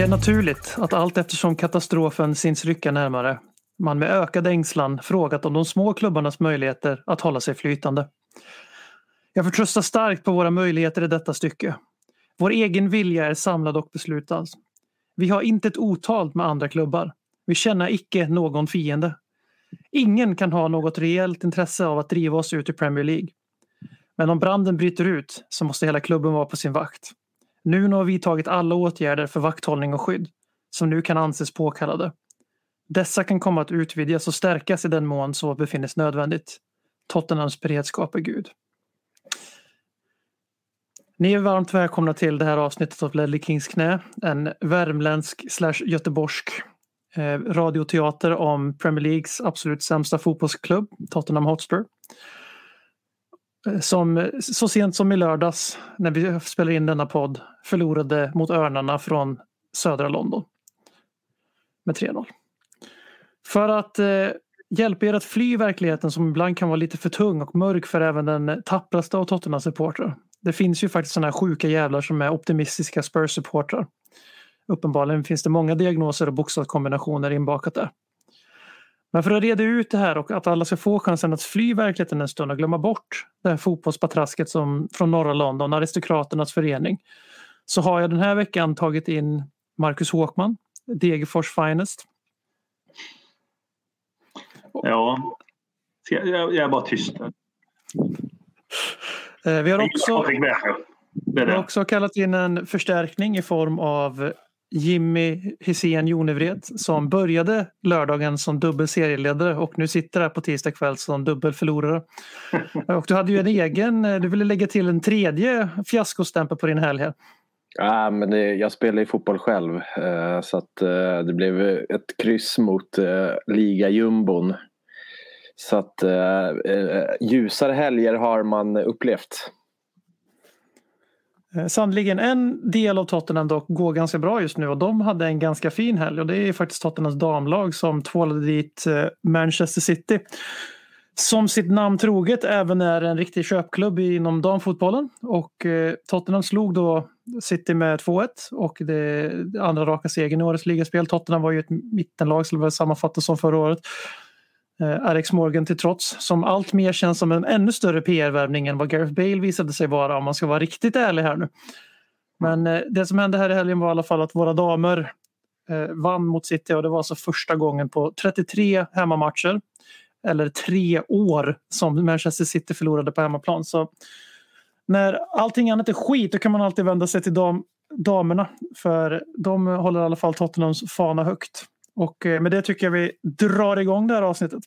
Det är naturligt att allt eftersom katastrofen syns rycka närmare man med ökad ängslan frågat om de små klubbarnas möjligheter att hålla sig flytande. Jag förtröstar starkt på våra möjligheter i detta stycke. Vår egen vilja är samlad och beslutad. Vi har inte ett otalt med andra klubbar. Vi känner icke någon fiende. Ingen kan ha något reellt intresse av att driva oss ut i Premier League. Men om branden bryter ut så måste hela klubben vara på sin vakt. Nu har vi tagit alla åtgärder för vakthållning och skydd som nu kan anses påkallade. Dessa kan komma att utvidgas och stärkas i den mån så befinnes nödvändigt. Tottenhams beredskap är Gud. Ni är varmt välkomna till det här avsnittet av Ledley Kings knä. En värmländsk slash göteborgsk eh, radioteater om Premier Leagues absolut sämsta fotbollsklubb, Tottenham Hotspur. Som så sent som i lördags när vi spelar in denna podd förlorade mot Örnarna från södra London. Med 3-0. För att eh, hjälpa er att fly verkligheten som ibland kan vara lite för tung och mörk för även den tappraste av Tottenham-supportrar. Det finns ju faktiskt sådana här sjuka jävlar som är optimistiska Spurs-supportrar. Uppenbarligen finns det många diagnoser och bokstavskombinationer inbakat där. Men för att reda ut det här och att alla ska få chansen att fly verkligheten en stund och glömma bort det här fotbollspatrasket som från norra London, aristokraternas förening, så har jag den här veckan tagit in Marcus Håkman, Degerfors Finest. Ja. Jag, jag, är bara tyst. Eh, Vi har också, vi har också kallat in en förstärkning i form av Jimmy Hisén Jonevred som började lördagen som dubbel serieledare och nu sitter här på tisdag kväll som dubbel förlorare. Och du hade ju en egen, du ville lägga till en tredje fiaskostämpel på din helg här. Ja, men det, jag spelar ju fotboll själv eh, så att eh, det blev ett kryss mot eh, ligajumbon. Så att ljusare helger har man upplevt. Eh, Sannoliken en del av Tottenham dock går ganska bra just nu och de hade en ganska fin helg och det är faktiskt Tottenhams damlag som tvålade dit eh, Manchester City. Som sitt namn troget även är en riktig köpklubb inom damfotbollen och eh, Tottenham slog då City med 2-1 och det andra raka segern i årets ligaspel. Tottenham var ju ett mittenlag skulle väl sammanfattas som förra året. Eh, Alex Morgan till trots, som allt mer känns som en ännu större PR-värvning än vad Gareth Bale visade sig vara om man ska vara riktigt ärlig här nu. Men eh, det som hände här i helgen var i alla fall att våra damer eh, vann mot City och det var alltså första gången på 33 hemmamatcher eller tre år som Manchester City förlorade på hemmaplan. Så när allting annat är skit då kan man alltid vända sig till dam, damerna för de håller i alla fall Tottenhams fana högt. Och eh, med det tycker jag vi drar igång det här avsnittet.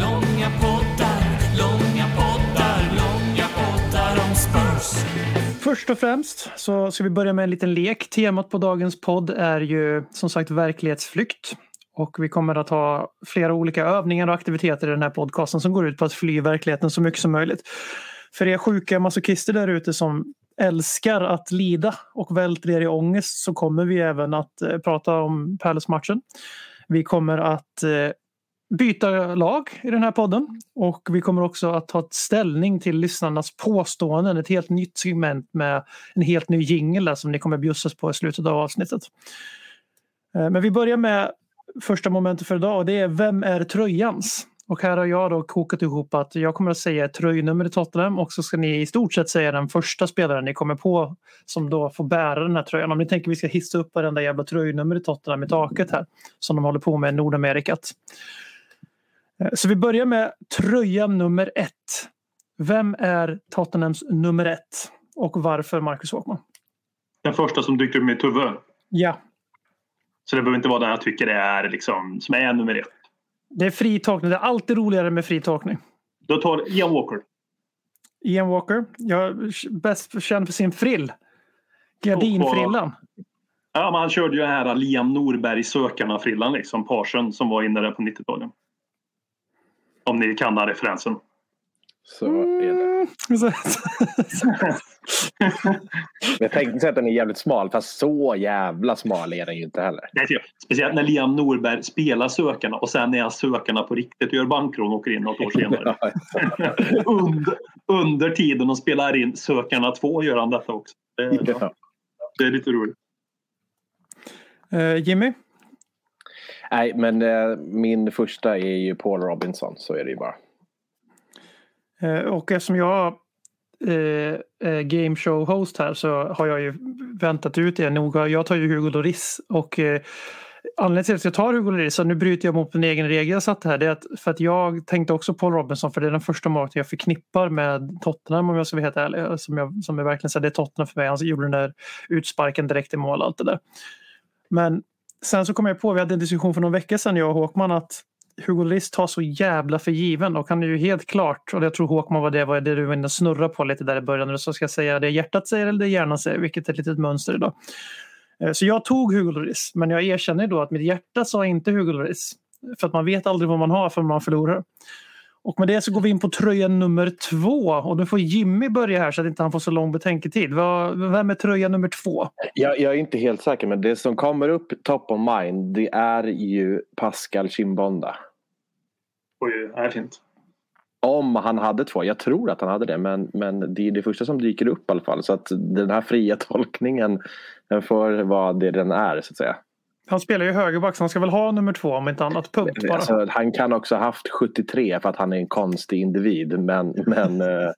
Långa poddar, långa poddar, långa poddar om Spurs Först och främst så ska vi börja med en liten lek. Temat på dagens podd är ju som sagt verklighetsflykt. Och vi kommer att ha flera olika övningar och aktiviteter i den här podcasten som går ut på att fly verkligheten så mycket som möjligt. För er sjuka masochister där ute som älskar att lida och välter er i ångest så kommer vi även att eh, prata om Palace-matchen. Vi kommer att eh, byta lag i den här podden och vi kommer också att ta ställning till lyssnarnas påståenden. Ett helt nytt segment med en helt ny jingel som ni kommer bjussas på i slutet av avsnittet. Eh, Men vi börjar med första momentet för idag och det är Vem är tröjans? Och här har jag då kokat ihop att jag kommer att säga ett tröjnummer i Tottenham och så ska ni i stort sett säga den första spelaren ni kommer på som då får bära den här tröjan. Om ni tänker att vi ska hissa upp varenda jävla tröjnummer i Tottenham i taket här som de håller på med i Nordamerikat. Eh, Så vi börjar med tröja nummer ett. Vem är Tottenhams nummer ett? Och varför Marcus Håkman? Den första som dyker upp i mitt huvud. Ja, Så det behöver inte vara den jag tycker är liksom, som är nummer ett. Det är fri tolkning. Det är alltid roligare med fri tolkning. Då tar Ian Walker. Ian Walker. Jag är bäst känd för sin frill. Gardinfrillan. Ja, men han körde ju den här Liam Norberg Sökarna-frillan liksom, parsen som var inne där på 90-talet. Om ni kan den referensen. Så är det. Så- Jag tänkte säga att den är jävligt smal, fast så jävla smal är den ju inte heller. Typ- Speciellt när Liam Norberg spelar Sökarna och sen är Sökarna på riktigt och gör bankrån och åker in något år senare. under, under tiden de spelar in Sökarna 2 gör han detta också. Det, är- Ja. det är lite roligt. Eh, Jimmy? Nej, men eh, min första är ju Paul Robinson, så är det ju bara. Eh, och eftersom jag eh, är eh, game show host här så har jag ju väntat ut det noga. Jag tar ju Hugo Lloris och eh, anledningen till att jag tar Hugo Lloris, och nu bryter jag mot min egen regel jag satte här, det är att för att jag tänkte också Paul Robinson för det är den första målvakten jag förknippar med Tottenham om jag ska vara helt ärlig. Eh, som, jag, som är verkligen så det är Tottenham för mig. Han gjorde den där utsparken direkt i mål allt det där. Men sen så kom jag på, vi hade en diskussion för någon vecka sedan jag och Håkman att Hugo Lloris tar så jävla för given och han är ju helt klart, och jag tror Håkman var det, var det du var inne och snurra på lite där i början, så ska jag säga det hjärtat säger eller det hjärnan säger, vilket är ett litet mönster idag. Eh, så jag tog Hugo Lloris, men jag erkänner då att mitt hjärta sa inte Hugo Lloris. För att man vet aldrig vad man har förrän man förlorar. Och med det så går vi in på tröja nummer två och nu får Jimmy börja här så att inte han får så lång betänketid. Vem är tröja nummer två? Jag, jag är inte helt säker, men det som kommer upp top of mind, det är ju Pascal Chimbonda. Oj, det är fint. Om han hade två. Jag tror att han hade det, men, men det är det första som dyker upp i alla fall. Så att den här fria tolkningen den får vara det den är, så att säga. Han spelar ju högerback så han ska väl ha nummer två om inte annat. Punkt bara. Alltså, han kan också ha haft 73 för att han är en konstig individ. Men, men, eh,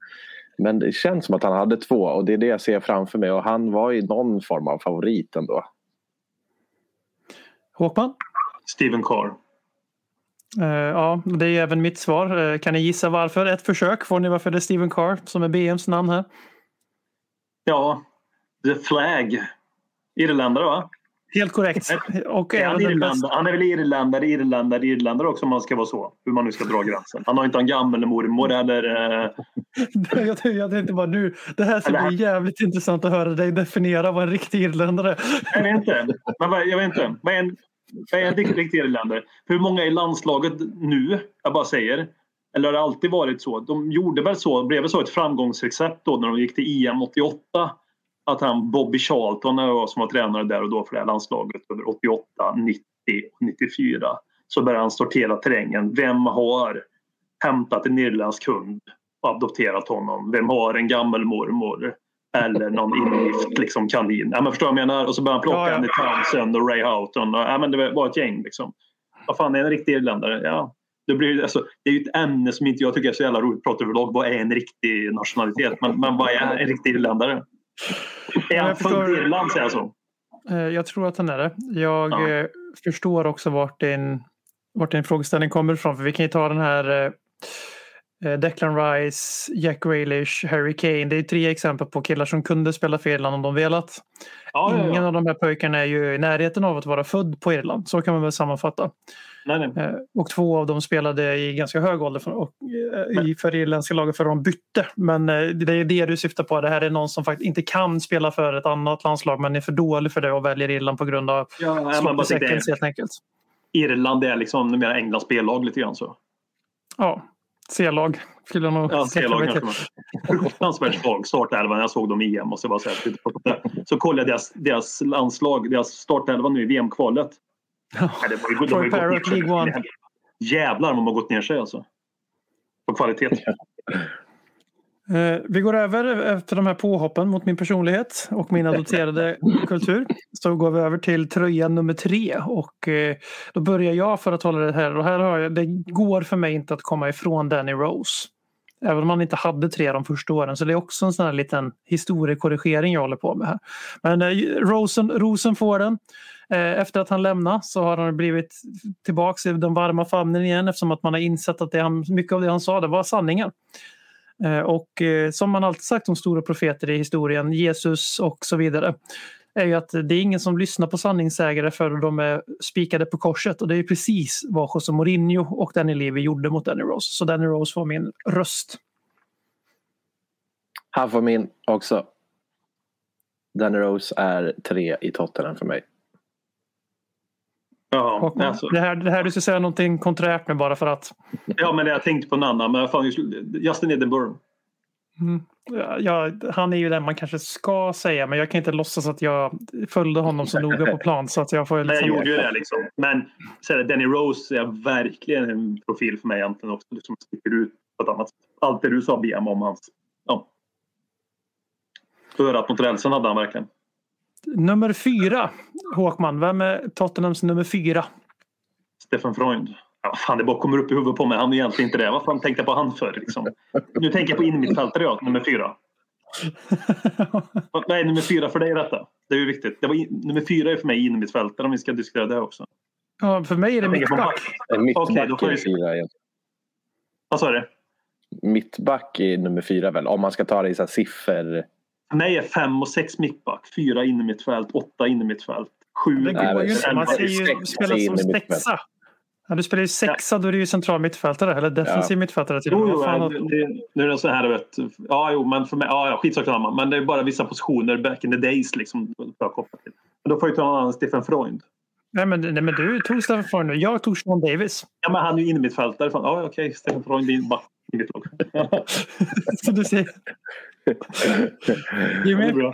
men det känns som att han hade två och det är det jag ser framför mig. Och han var ju någon form av favorit ändå. Håkman? Steven Carr. Eh, ja, det är även mitt svar. Eh, kan ni gissa varför? Ett försök får ni varför det är Steven Carr som är BMs namn här. Ja, The Flag. Irländare va? Helt korrekt. Och Är han, bästa. han är väl irländare, irländare, irländare också om man ska vara så. Hur man nu ska dra gränsen. Han har inte en gammelmormor eller... Eh, jag, tänkte- jag tänkte bara nu, det här ska bli jävligt intressant att höra dig definiera vad en riktig irländare jag vet inte. Men vad, jag vet inte. Vad är en, vad är en riktig, irländare? Hur många i landslaget nu? Jag bara säger. Eller har det alltid varit så? De gjorde väl så, blev väl så ett framgångsrecept då när de gick till EM 88. Att han Bobby Charlton som var tränare där och då för det här landslaget över 88, 90 och 94. Så började han sortera terrängen. Vem har hämtat en irländsk hund och adopterat honom? Vem har en gammelmormor? Eller någon ingift liksom, kanin. Ja, men förstår du vad jag menar? Och så började han plocka Ja, ja. Andy Townsend och Ray Houghton. Och, ja, men det var ett gäng liksom. Vad fan är en riktig irländare? Ja, det, blir, alltså, det är ju ett ämne som inte jag tycker är så jävla roligt att prata överlag. Vad är en riktig nationalitet? Men, men vad är en riktig irländare? Är han född i Irland säger jag så? Eh, Jag tror att han är det. Jag Ja. eh, förstår också vart din, vart din frågeställning kommer ifrån. För vi kan ju ta den här eh, Declan Rice, Jack Grealish, Harry Kane. Det är tre exempel på killar som kunde spela för Irland om de velat. Ja, ja, Ingen ja. av de här pojkarna är ju i närheten av att vara född på Irland. Så kan man väl sammanfatta. Nej, nej. Eh, Och två av dem spelade i ganska hög ålder för, och, eh, i- för irländska laget för de bytte. Men eh, det är det du syftar på. Det här är någon som faktiskt inte kan spela för ett annat landslag men är för dålig för det och väljer Irland på grund av Ja, tänkte, säcken helt enkelt. Irland är liksom numera Englands spellag lite grann så. Ja, C-lag skulle jag nog Ja, C-lag kanske man. Fruktansvärt svag startelva när jag såg dem i EM. Och så, bara så, här, så kollade jag deras, deras landslag, deras startelva nu i VM-kvalet. Ja. Ja, det var ju- de For har ju gått Parrot ner sig. League One. Jävlar vad de har gått ner sig alltså. På kvalitet. Eh, Vi går över efter de här påhoppen mot min personlighet och min adopterade kultur. Så går vi över till tröja nummer tre och eh, då börjar jag för att hålla det här och här har jag, det går för mig inte att komma ifrån Danny Rose. Även om han inte hade tre de första åren så det är också en sån här liten historiekorrigering jag håller på med här. Men eh, Rosen, Rosen får den. Efter att han lämnade så har han blivit tillbaks i den varma famnen igen eftersom att man har insett att det han, mycket av det han sa det var sanningar. Eh, och eh, som man alltid sagt om stora profeter i historien, Jesus och så vidare, är ju att det är ingen som lyssnar på sanningssägare förrän de är spikade på korset. Och det är precis vad José Mourinho och Danny Levy gjorde mot Danny Rose. Så Danny Rose får min röst. Han får min också. Danny Rose är tre i Tottenham för mig. Ja, alltså, det, här, det här du ska säga någonting konträrt nu bara för att ja, men jag tänkte på en annan. Men fan, Justin Edinburgh. Mm. Ja, han är ju den man kanske ska säga men jag kan inte låtsas att jag följde honom så noga på plan så att jag får Men jag liksom... gjorde ju det liksom. Men så är det, Danny Rose är verkligen en profil för mig egentligen också. Som sticker ut på ett annat sätt. Allt det du sa BM om hans... Ja. Örat mot rälsen hade han verkligen. Nummer fyra, Håkman. Vem är Tottenhams nummer fyra? Stefan Freund. Ja, fan, det bara kommer upp i huvudet på mig. Han är egentligen inte det. Vad fan tänkte jag på han för? Liksom? Nu tänker jag på innermittfältare, jag, nummer fyra. Vad är nummer fyra för dig detta? Det är ju viktigt. Det var in, nummer fyra är för mig innermittfältare om vi ska diskutera det också. Ja, för mig är det mittback. Mittback Okej, då får är fyra igen. Vad sa du? Mittback är nummer fyra väl? Om man ska ta det i så här siffer. För mig är fem och sex mittback. Fyra innermittfält, åtta innermittfält. Sju... Det Nej, går ju men inte. Man det ju sex spela som sexa. Ja, du spelar ju sexa, då är du ju central mittfältare eller defensiv mittfältare. Till och Jo, jo, fan det, det, nu är det så här, vet, ja, jo, men för mig, ja, ja, skitsak samma. Men det är bara vissa positioner back in the days liksom. Till. Men då får jag ta en annan Stefan Freund. Nej, men, nej, men du tog Stefan Freund nu. Jag tog Sean Davis. Ja, men han är ju innermittfältare. Ja, okej, Stefan Freund är back i mitt lag. Så du ser. Är Jimmy?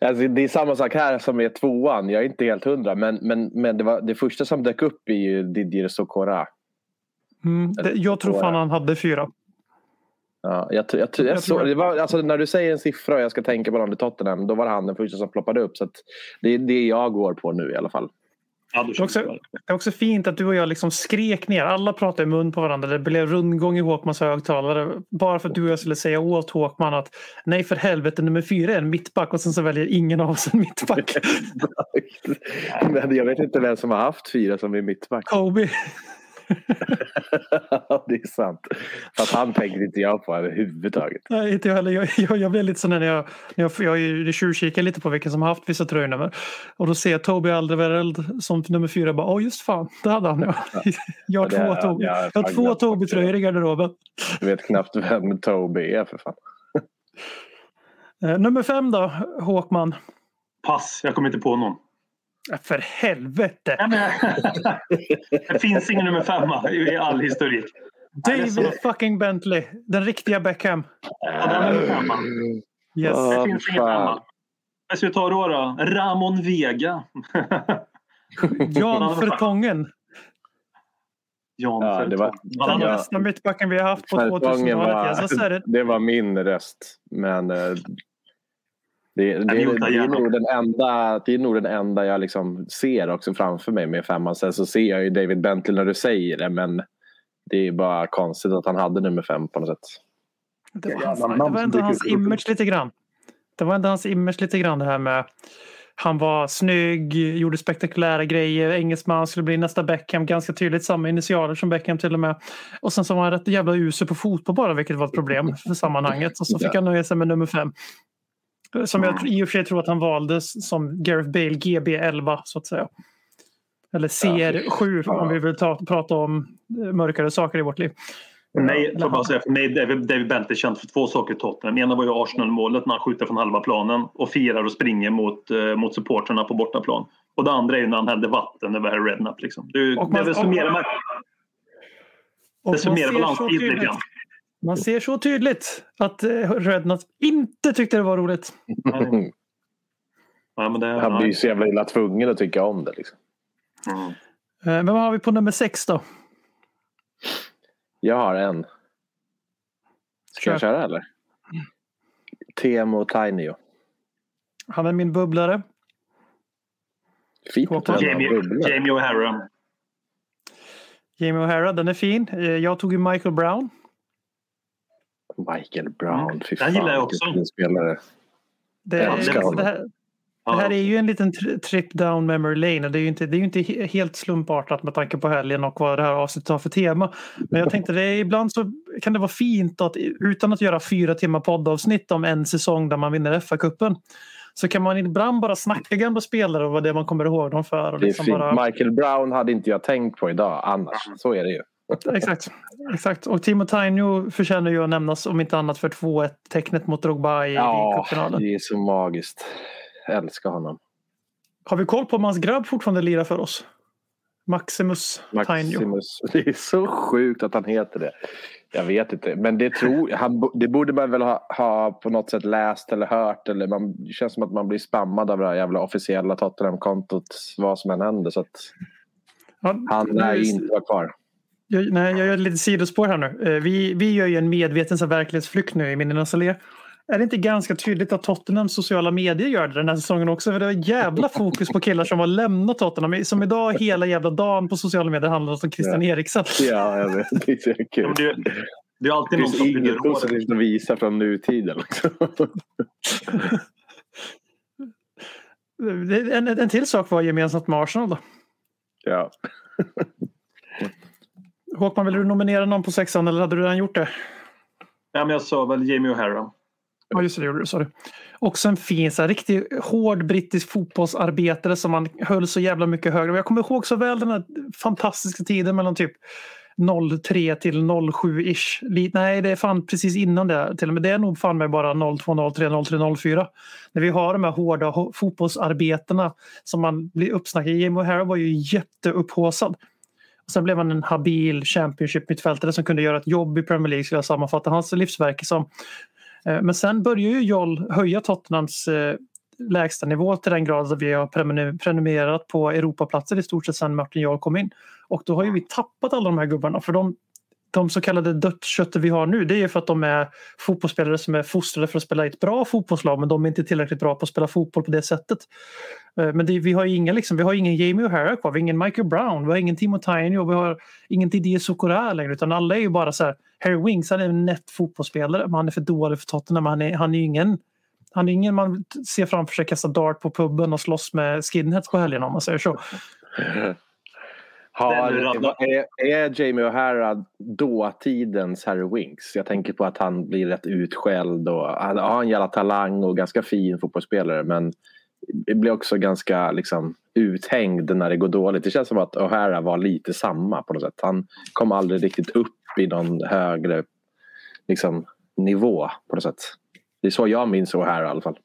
Alltså, det är samma sak här som med tvåan. Jag är inte helt hundra. Men, men, men det, var, det första som dök upp är ju Didier Sokora. Mm, det, jag tror fan han hade fyra. Ja, jag, jag, jag, jag, Jag så, tror- det var, alltså, när du säger en siffra och jag ska tänka på någon i Tottenham. Då var han den första som ploppade upp. Så att det är det jag går på nu i alla fall. Ja, Det är, också, det är också fint att du och jag liksom skrek ner. Alla pratade i mun på varandra. Det blev rundgång i Håkmans högtalare. Bara för att du och jag skulle säga åt Håkman att nej för helvete nummer fyra är en mittback och sen så väljer ingen av oss en mittback. men jag vet inte vem som har haft fyra som är mittback. Kobe. det är sant. Fast han tänkte inte jag på överhuvudtaget. Nej, inte jag heller. Jag, jag, jag blev lite så när jag, när jag, jag, jag tjuvkikar lite på vilka som har haft vissa tröjnummer. Och då ser jag Toby Alderweireld som nummer fyra. Jag bara, Åh just fan, det hade han ja. Jag har Ja, två, Toby. jag har två Toby-tröjor i garderoben. Du vet knappt vem Toby är för fan. Eh, nummer fem då, Håkman. Pass, jag kommer inte på någon. För helvete! Det finns ingen nummer femma i all historik. David fucking Bentley. Den riktiga Beckham. Ja, den är nummer femma. Yes. Ja. Det finns ingen femma. Vad ska vi ta då? då? Ramon Vega. Jan Fertongen. Jan Ja, det var- Fertongen. Den Ja, bästa mittbacken vi har haft på Fertongen 2000-talet. Jag sa det. det var min röst. Men eh, det, det, det det, är nog den enda, det är nog den enda jag liksom ser också framför mig med femman. Sen så ser jag ju David Bentley när du säger det. Men det är bara konstigt att han hade nummer fem på något sätt. Det var, hans, det var ändå hans image lite grann. Det var ändå hans image lite grann det här med han var snygg, gjorde spektakulära grejer, engelsman skulle bli nästa Beckham, ganska tydligt samma initialer som Beckham till och med. Och sen så var han rätt jävla usel på fotboll bara, vilket var ett problem för sammanhanget. Och så fick han nöja sig med nummer fem. Som jag i och för sig tror att han valdes som Gareth Bale GB11 så att säga. Eller CR7 om vi vill ta, prata om eh, mörkare saker i vårt liv. Mig, får bara säga, för mig David, David Bentley känd för två saker i Tottenham. Ena var ju Arsenal-målet när han skjuter från halva planen och firar och springer mot, eh, mot supporterna på bortaplan. Och det andra är ju när han hällde vatten över Redknapp. Liksom. Det, Och det man- summerar man, Och det summerar man tid lite grann. Man ser så tydligt att eh, Redknapp inte tyckte det var roligt. Ja, men det, Han blir ju så jävla illa tvungen att tycka om det. Liksom. Mm. Eh, Vem har vi på nummer sex då? Jag har en. Ska jag Kör. köra eller? Teemo Tainio. Han är min bubblare. Fint att Jamie. Jamie O'Hara. Jamie O'Hara, den är fin. Eh, Jag tog ju Michael Brown. Michael Brown, fy Den fan. gillar jag vilken också. fin spelare. Det, Jag älskar det, honom. här, det här är ju en liten tri- trip down memory lane. Det är ju inte, det är ju inte he- helt slumpartat med tanke på helgen och vad det här avsnittet har för tema. Men jag tänkte det är, ibland så kan det vara fint att utan att göra fyra timmar poddavsnitt om en säsong där man vinner FA-cupen så kan man ibland bara snacka gamla spelare och vad det är man kommer ihåg dem för. Och Det är liksom fint. bara, Michael Brown hade inte jag tänkt på idag annars. Så är det ju. Exakt. Exakt. Och Timo förtjänar ju att nämnas om inte annat för 2-1 tecknet mot Drogba i Ja, cupfinalen. det är så magiskt. Jag älskar honom. Har vi koll på om hans grabb fortfarande lirar för oss? Maximus, Tainio. Maximus. Det är så sjukt att han heter det. Jag vet inte. Men det, tror, han, det borde man väl ha, ha på något sätt läst eller hört. Eller man, det känns som att man blir spammad av det här jävla officiella Tottenham-kontot vad som än händer. Så att Ja, han är nu- inte vara kvar. Jag, nej, jag gör lite sidospår här nu. Eh, Vi, vi gör ju en medveten verklighetsflykt nu i Minnenas Allé. Är det inte ganska tydligt att Tottenhams sociala medier gör det den här säsongen också? För det var jävla fokus på killar som har lämnat Tottenham. Som idag hela jävla dagen på sociala medier handlar om Christian Eriksen. Ja, jag vet. Det är så Ja, kul. det, det är alltid Det någon finns inget positivt att visa från nutiden. Liksom. Det- En, en till sak var gemensamt med Arsenal då. Ja. Håkman, vill du nominera någon på sexan eller hade du redan gjort det? Ja, men jag sa väl Jamie O'Hara. Ja, just det, det gjorde du. Sorry. Också en fin, så här, riktigt hård brittisk fotbollsarbetare som man höll så jävla mycket högre. Jag kommer ihåg så väl den här fantastiska tiden mellan typ 03 till 07-ish. Li- Nej, det är fan precis innan det. Till och med det är nog fan med bara 02, 03, 03, 04. När vi har de här hårda fotbollsarbetena som man blir uppsnackad. Jamie O'Hara var ju jätteupphaussad. Sen blev han en habil Championship-mittfältare som kunde göra ett jobb i Premier League skulle jag sammanfatta hans livsverk som. Eh, men sen börjar ju Joll höja Tottenhams lägstanivå lägsta nivå till den grad att vi har prenumererat på Europaplatser i stort sett sedan Martin Jarl kom in. Och då har ju vi tappat alla de här gubbarna för de, de så kallade dödskötter vi har nu det är ju för att de är fotbollsspelare som är fostrade för att spela i ett bra fotbollslag men de är inte tillräckligt bra på att spela fotboll på det sättet. Eh, men det, vi har inga liksom, vi har ingen Jamie O'Hara kvar, vi har ingen Michael Brown, vi har ingen Timo Tainio, vi har ingen Didier Sokora längre utan alla är ju bara så här Harry Wings, han är en nätt fotbollsspelare men han är för dålig för Tottenham. Han är, han är ju ingen han är ingen man ser framför sig kasta dart på puben och slåss med skinheads på helgerna om man säger så. Har, är, är Jamie O'Hara dåtidens Harry Winks? Jag tänker på att han blir rätt utskälld och han har en jävla talang och ganska fin fotbollsspelare men blir också ganska liksom, uthängd när det går dåligt. Det känns som att O'Hara var lite samma på något sätt. Han kom aldrig riktigt upp i någon högre liksom, nivå på något sätt. Det är så jag minns O'Hara i alla fall.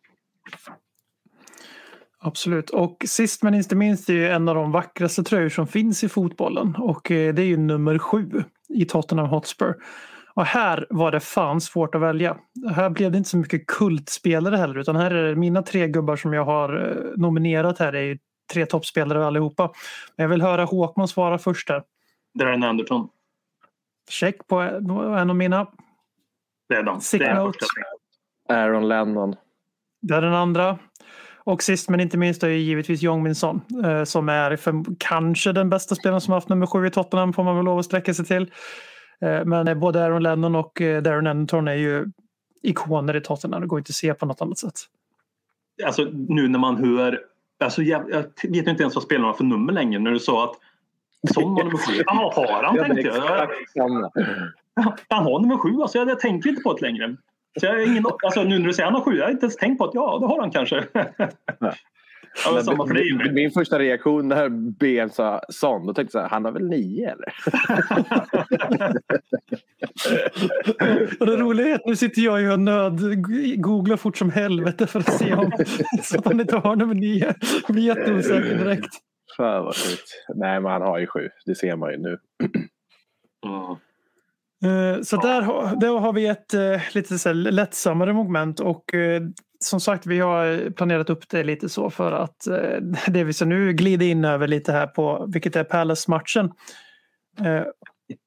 Absolut. Och sist men inte minst är ju en av de vackraste tröjor som finns i fotbollen. Och eh, det är ju nummer sju i Tottenham Hotspur. Och här var det fan svårt att välja. Här blev det inte så mycket kultspelare heller utan här är det mina tre gubbar som jag har eh, nominerat här är ju tre toppspelare allihopa. Men jag vill höra Håkman svara först där. Darren Anderton. Check på en av mina. Det är de. Sick det är. Aaron Lennon. Det är den andra. Och sist men inte minst är ju givetvis Jong Min Son eh, som är för, kanske den bästa spelaren som har haft nummer sju i Tottenham får man väl lov att sträcka sig till. Eh, men eh, både Aaron Lennon och Darren Anderton är ju ikoner i Tottenham. Det går inte att se på något annat sätt. Alltså nu när man hör... Alltså, jag, jag vet inte ens vad spelarna har för nummer längre. När du sa att Son var nummer sju. Ja, har han tänkte jag. Han har nummer sju. Alltså, jag, jag tänker inte på det längre. Så jag ingen, alltså, nu när du säger han har sju, jag har inte ens tänkt på att ja, det har han kanske. ja, men samma för dig min, första reaktion när BM sa sån, då tänkte jag så han har väl nio eller? Och det roliga är att nu sitter jag ju och nöd googlar fort som helvete för att se om så att han inte har nummer nio. Jag blir jätteosäker direkt. Fan vad sjukt. Nej men han har ju sju, det ser man ju nu. Mm. Eh, Så där, har- där har vi ett eh, lite så lättsammare moment och eh, som sagt vi har planerat upp det lite så för att det vi så nu glider in över lite här på vilket är Palace-matchen.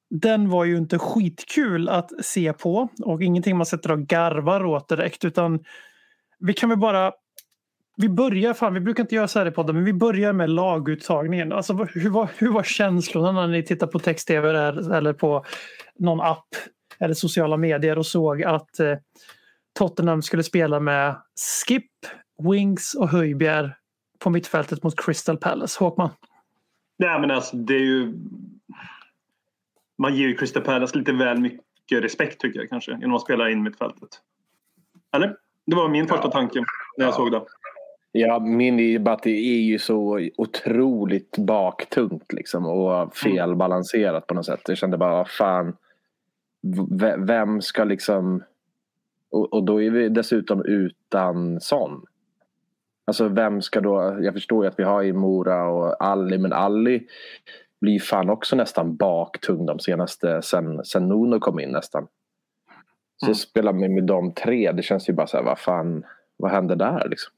Den var ju inte skitkul att se på och ingenting man sätter och garvar åt direkt utan vi kan väl bara vi börjar, fan vi brukar inte göra så här i podden, men vi börjar med laguttagningen. Alltså, hur, var, hur var känslorna när ni tittar på text-tv eller, eller på någon app eller sociala medier och såg att eh, Tottenham skulle spela med Skip, Wings och Höjbjer på mittfältet mot Crystal Palace. Håkman? Nej, men alltså, det är ju... Man ger ju Crystal Palace lite väl mycket respekt tycker jag kanske genom att spela in mittfältet. Eller? Det var min första tanke när jag Ja. såg det. Ja, min är ju bara att det är ju så otroligt baktungt liksom och felbalanserat på något sätt. Jag kände bara, fan. Vem ska liksom... Och, och då är vi dessutom utan sån. Alltså vem ska då... Jag förstår ju att vi har i Mora och Ali, men Ali blir fan också nästan baktung de senaste, sen, sen Nuno kom in nästan. Så Mm. spelar man med de tre, det känns ju bara så här, vad fan, vad händer där liksom?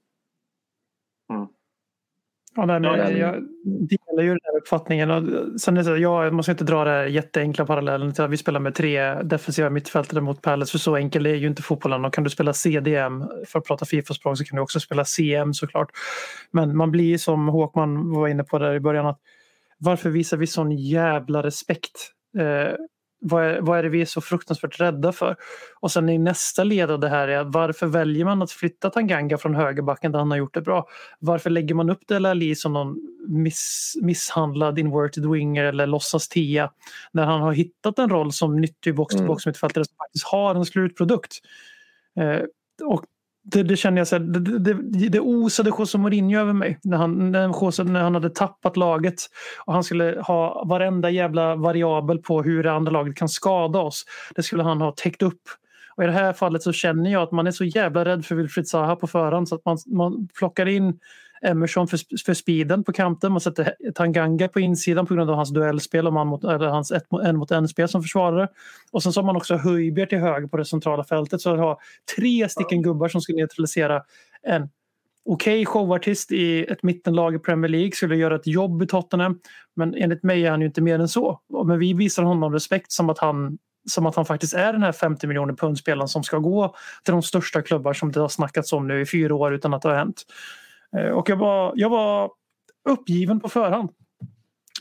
Ja, nej, men- jag delar ju den här uppfattningen. Och sen är det så, ja, man ska inte dra det här jätteenkla parallellen till att vi spelar med tre defensiva mittfältare mot Palace. För så enkel är ju inte fotbollen. Och kan du spela CDM, för att prata Fifa-språk, så kan du också spela CM såklart. Men man blir som Håkman var inne på där i början. att Varför visar vi sån jävla respekt? Eh, vad är, vad är det vi är så fruktansvärt rädda för? Och sen i nästa led av det här är varför väljer man att flytta Tanganga från högerbacken där han har gjort det bra? Varför lägger man upp Dele Alli som någon miss, misshandlad inverted winger eller låtsas tia när han har hittat en roll som nyttig box-to-box mittfältare som faktiskt har en slutprodukt? Eh, och det, det känner jag så här, det, det, det, osade José Mourinho över mig när han, när, José, när han hade tappat laget och han skulle ha varenda jävla variabel på hur det andra laget kan skada oss. Det skulle han ha täckt upp. Och I det här fallet så känner jag att man är så jävla rädd för Wilfried Zaha på förhand så att man, man plockar in Emerson för, för speeden på kanten. Man sätter Tanganga på insidan på grund av hans duellspel och man mot, eller hans ett, en mot en-spel som försvarare. Och sen så har man också Höjbjerg till höger på det centrala fältet. Så att ha tre stycken gubbar som ska neutralisera en okej showartist i ett mittenlag i Premier League skulle göra ett jobb i Tottenham. Men enligt mig är han ju inte mer än så. Men vi visar honom respekt som att han som att han faktiskt är den här 50 miljoner pundspelaren som ska gå till de största klubbar som det har snackats om nu i fyra år utan att det har hänt. Eh, Och jag var, jag var uppgiven på förhand.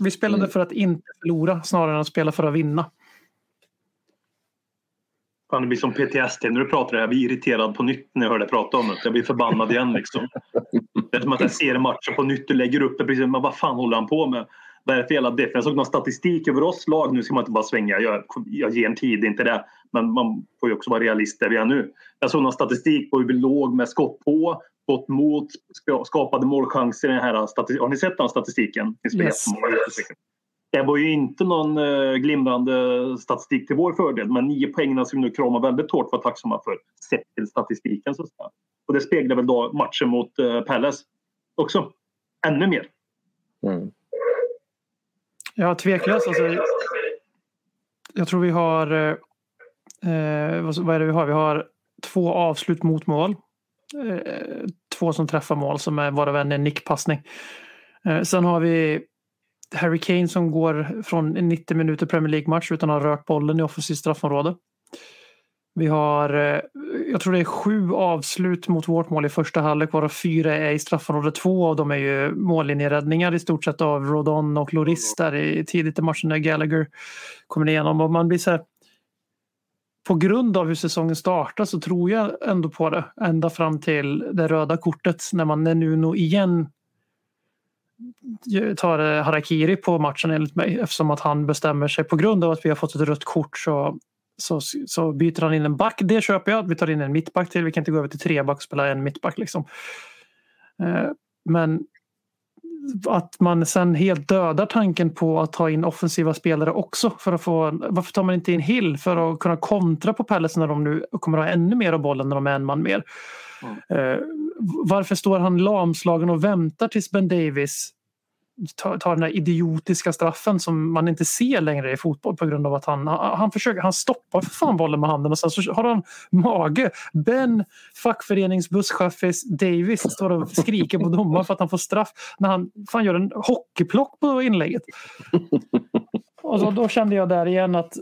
Vi spelade Mm. för att inte förlora snarare än att spela för att vinna. Fan, det blir som PTSD när du pratar. Jag blir irriterad på nytt när jag hör dig prata om det. Jag blir förbannad igen liksom. Det är som att jag ser matchen på nytt och lägger upp det precis. Men vad fan håller han på med? Vad är det för jävla deff? Jag såg någon statistik över oss lag. Nu ska man inte bara svänga. Jag, jag ger en tid, inte det. Men man får ju också vara realist där vi är nu. Jag såg någon statistik på hur vi låg med skott på, skott mot, ska- skapade målchanser i den här statistiken. Har ni sett den statistiken? Yes. Det var ju inte någon eh, glimrande statistik till vår fördel men nio poängen ska vi nu krama väldigt hårt vara tacksamma för sett till statistiken. Så att säga. Och det speglar väl då matchen mot eh, Palace också. Ännu mer. Mm. Ja, tveklöst. Alltså, jag tror vi har... Eh, eh vad, är det vi har? Vi har två avslut mot mål. Eh, två som träffar mål som är varav en är nickpassning. Eh, sen har vi Harry Kane som går från 90 minuter Premier League-match utan att ha rört bollen i offensivt straffområde. Vi har, eh, jag tror det är sju avslut mot vårt mål i första halvlek varav fyra är i straffområde. Två av dem är ju mållinjeräddningar i stort sett av Rodon och Loris där i, tidigt i matchen när Gallagher kommer igenom. Och man blir så här, på grund av hur säsongen startar så tror jag ändå på det. Ända fram till det röda kortet när man när Nuno igen tar eh, harakiri på matchen enligt mig eftersom att han bestämmer sig på grund av att vi har fått ett rött kort så, så, så byter han in en back. Det köper jag. Vi tar in en mittback till. Vi kan inte gå över till tre back och spela en mittback liksom. Eh, Men att man sen helt dödar tanken på att ta in offensiva spelare också för att få, varför tar man inte in Hill för att kunna kontra på Palace när de nu kommer ha ännu mer av bollen när de är en man mer. Eh, varför står han lamslagen och väntar tills Ben Davis tar, ta den här idiotiska straffen som man inte ser längre i fotboll på grund av att han, han, han försöker, han stoppar för fan bollen med handen och sen så har han mage. Ben, fackföreningsbusschaffis Davis står och skriker på domaren för att han får straff när han fan gör en hockeyplock på inlägget. Och så, då kände jag där igen att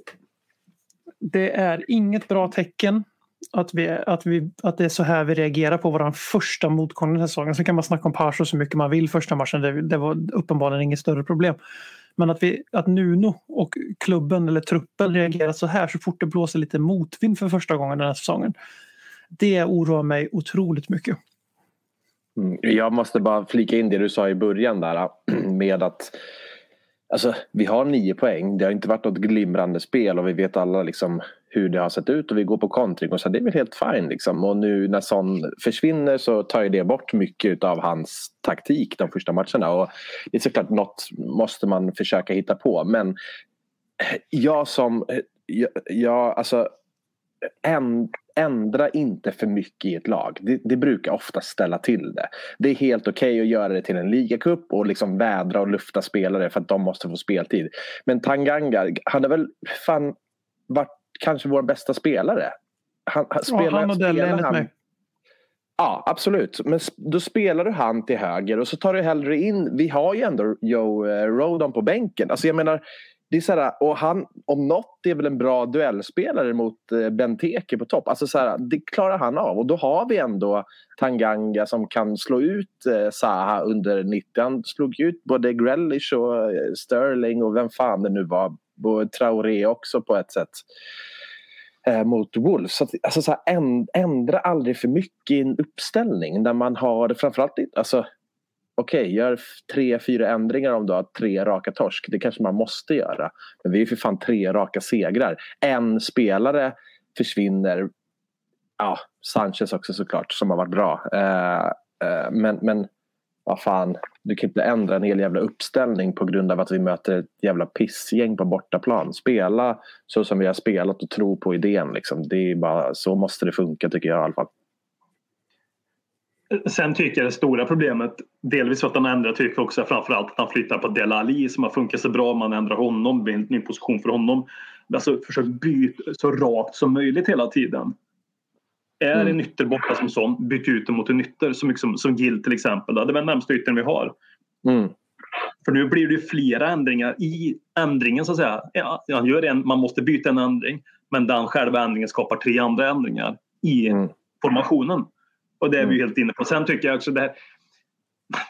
det är inget bra tecken att, vi, att, vi, att det är så här vi reagerar på vår första motgång den här säsongen. Sen kan man snacka om Paso så mycket man vill första matchen. Det, det var uppenbarligen inget större problem. Men att, vi, att Nuno och klubben eller truppen reagerar så här så fort det blåser lite motvind för första gången den här säsongen. Det oroar mig otroligt mycket. Mm, jag måste bara flika in det du sa i början där med att Alltså, vi har nio poäng. Det har inte varit något glimrande spel och vi vet alla liksom hur det har sett ut och vi går på kontring och så det är väl helt fine liksom. Och nu när Son försvinner så tar ju det bort mycket av hans taktik de första matcherna och det är såklart något måste man försöka hitta på men jag som, jag, jag alltså en, ändra inte för mycket i ett lag. Det, det brukar ofta ställa till det. Det är helt okej okay att göra det till en ligacup och liksom vädra och lufta spelare för att de måste få speltid. Men Tanganga, han är väl fan varit kanske vår bästa spelare. Han, han, spelar, ja, han och Delle mig. Ja, absolut. Men då spelar du han till höger och så tar du hellre in... Vi har ju ändå Joe eh, Rodon på bänken. Alltså jag menar, det är så här, och han om något är väl en bra duellspelare mot eh, Benteke på topp. Alltså så här, det klarar han av och då har vi ändå Tanganga som kan slå ut eh, Zaha under 90. Han slog ut både Grealish och eh, Sterling och vem fan det nu var. Traoré också på ett sätt eh, mot Wolves. Så att, alltså, så här, ändra aldrig för mycket i en uppställning där man har framförallt alltså, okej, okay, gör tre, fyra ändringar om du har tre raka torsk. Det kanske man måste göra. Men vi är för fan tre raka segrar. En spelare försvinner. Ja, Sanchez också såklart som har varit bra. Uh, uh, men, men vad fan, du kan inte ändra en hel jävla uppställning på grund av att vi möter ett jävla pissgäng på bortaplan. Spela så som vi har spelat och tro på idén. Liksom. Det är bara, så måste det funka tycker jag i alla fall. Sen tycker jag det stora problemet, delvis för att han ändrar, tycker jag också framförallt att han flyttar på Del Ali som har funkat så bra. Man ändrar honom, blir en ny position för honom. Alltså försök byta så rakt som möjligt hela tiden. Är mm. en ytter borta som sån, byt ut den mot en ytter. Så mycket som, som Gill till exempel. Det är den närmsta yttern vi har. Mm. För nu blir det flera ändringar i ändringen så att säga. Ja, han gör en, man måste byta en ändring. Men den själva ändringen skapar tre andra ändringar i mm. formationen. Och det är vi ju helt inne på. Sen tycker jag också det här,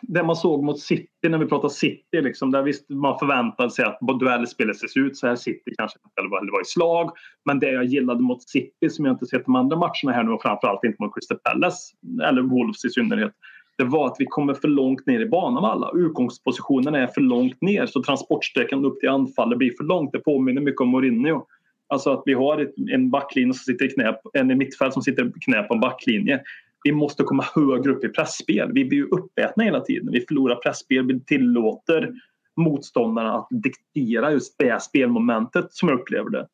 det man såg mot City när vi pratar City, liksom, där visst man förväntade sig att duellspelet ser ut så här. City kanske eller var, i slag. Men det jag gillade mot City som jag inte sett de andra matcherna här nu och framförallt inte mot Crystal Palace eller Wolves i synnerhet. Det var att vi kommer för långt ner i banan alla. Utgångspositionen är för långt ner så transportsträckan upp till anfallet blir för långt. Det påminner mycket om Mourinho. Alltså att vi har ett, en backlinje som sitter i knä, en i mittfält som sitter i knä på en backlinje vi måste komma högre upp i pressspel. Vi blir ju uppätna hela tiden. Vi förlorar pressspel. Vi tillåter motståndarna att diktera just det spelmomentet som jag upplever det.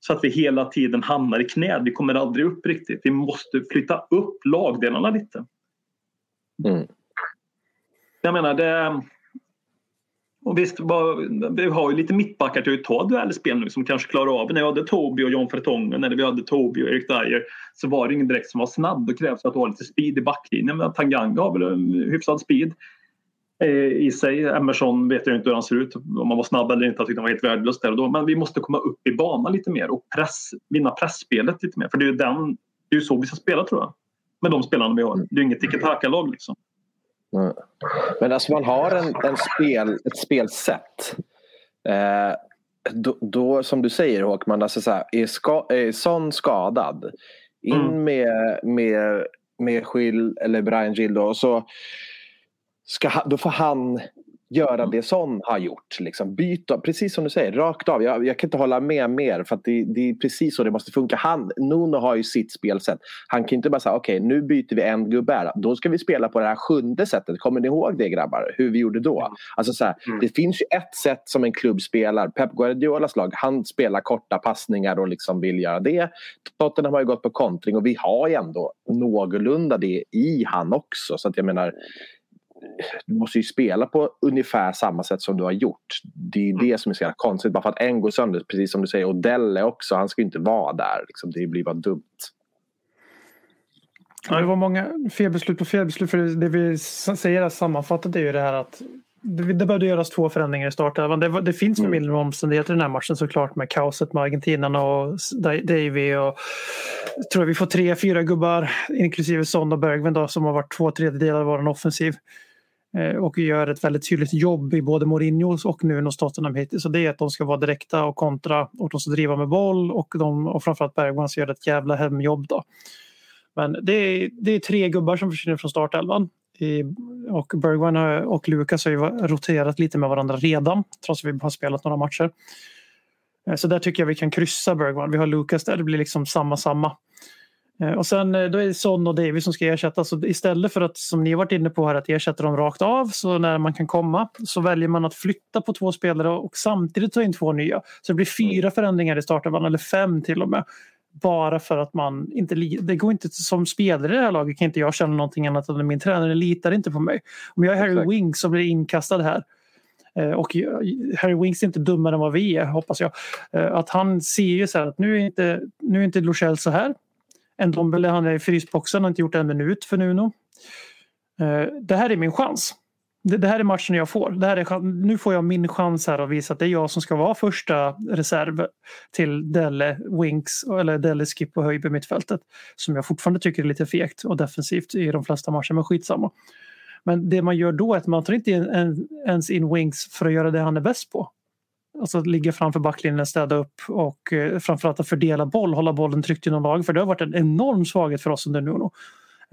Så att vi hela tiden hamnar i knä. Vi kommer aldrig upp riktigt. Vi måste flytta upp lagdelarna lite. Mm. Jag menar, det, och visst, vi har ju lite mittbackar till att ta duellspel nu som kanske klarar av det. När vi hade Tobi och John Fertongen eller vi hade Tobi och Erik Dyer så var det ingen direkt som var snabb. Då krävs att du har lite speed i backlinjen. Men Tanganga har väl en hyfsad speed eh, i sig. Emerson vet jag inte hur han ser ut. Om han var snabb eller inte. Jag tyckte han var helt värdelös där och då. Men vi måste komma upp i banan lite mer och press, vinna pressspelet lite mer. För det är ju den, det är så vi ska spela tror jag. Med de spelarna vi har. Det är ju inget tiki-taka-lag liksom. Men alltså man har en, en spel, ett spelsätt. Eh, då, då, som du säger Håkman, alltså så här, är, ska, är Son skadad. In mm. med, med, med Schill eller Brian Gill då, så ska, då får han göra mm. det Son har gjort. Liksom. Byta, precis som du säger, rakt av. Jag, jag kan inte hålla med mer för att det, det, är precis så det måste funka. Han, Nuno har ju sitt spelsätt. Han kan inte bara säga okej okay, nu byter vi en gubbe här. Då ska vi spela på det här sjunde sättet. Kommer ni ihåg det grabbar? Hur vi gjorde då? Mm. Alltså, så här, mm. Det finns ju ett sätt som en klubb spelar. Pep Guardiolas lag, han spelar korta passningar och liksom vill göra det. Tottenham har ju gått på kontring och vi har ju ändå någorlunda det i han också. Så att jag menar du måste ju spela på ungefär samma sätt som du har gjort. Det är mm. det som är så jävla konstigt. Bara för att en går sönder, precis som du säger. Och Delle också, han ska ju inte vara där. Liksom. Det blir bara dumt. Ja, det var många felbeslut på felbeslut. För det vi säger sammanfattat är ju det här att det, det behövde göras två förändringar i startelvan. Det, det finns mm. förmildrande omständigheter i den här matchen såklart med kaoset med argentinarna och Davy och tror jag vi får tre, fyra gubbar inklusive Son och Bergvin då, som har varit två tredjedelar av vår offensiv. Eh, och gör ett väldigt tydligt jobb i både Mourinhos och Nunos Tottenham hittills. Så det är att de ska vara direkta och kontra och de ska driva med boll och, de, och framförallt Bergman gör ett jävla hemjobb. Då. Men det är, det är tre gubbar som försvinner från startelvan. I, och Bergwijn och Lukas har ju roterat lite med varandra redan trots att vi har spelat några matcher. Eh, så där tycker jag vi kan kryssa Bergwijn. Vi har Lukas där, det blir liksom samma samma. Eh, Och sen eh, då är det Son och Davis som ska ersättas. Så istället för att, som ni varit inne på här, att ersätta dem rakt av så när man kan komma så väljer man att flytta på två spelare och samtidigt ta in två nya. Så det blir fyra förändringar i startelvan, eller fem till och med. Bara för att man inte... Det går inte som spelare i det här laget kan inte jag känna någonting annat än att min tränare litar inte på mig. Om jag är Harry Exakt. Winks och blir inkastad här eh, och Harry Winks är inte dummare än vad vi är, hoppas jag. Att han ser ju så här att nu är inte, nu är inte Luchel så här. En Dombele, han är i frysboxen, har inte gjort en minut för Nuno. Eh, det här är min chans. Det, här är matchen jag får. Det här är, nu får jag min chans här att visa att det är jag som ska vara första reserv till Delle, Winks eller Delle, Skip och Höjby mittfältet. Som jag fortfarande tycker är lite fegt och defensivt i de flesta matcher, men skitsamma. Men det man gör då är att man tar inte ens in Winks för att göra det han är bäst på. Alltså att ligga framför backlinjen, städa upp och eh, framförallt att fördela boll, hålla bollen tryckt inom lag. För det har varit en enorm svaghet för oss under Nuno.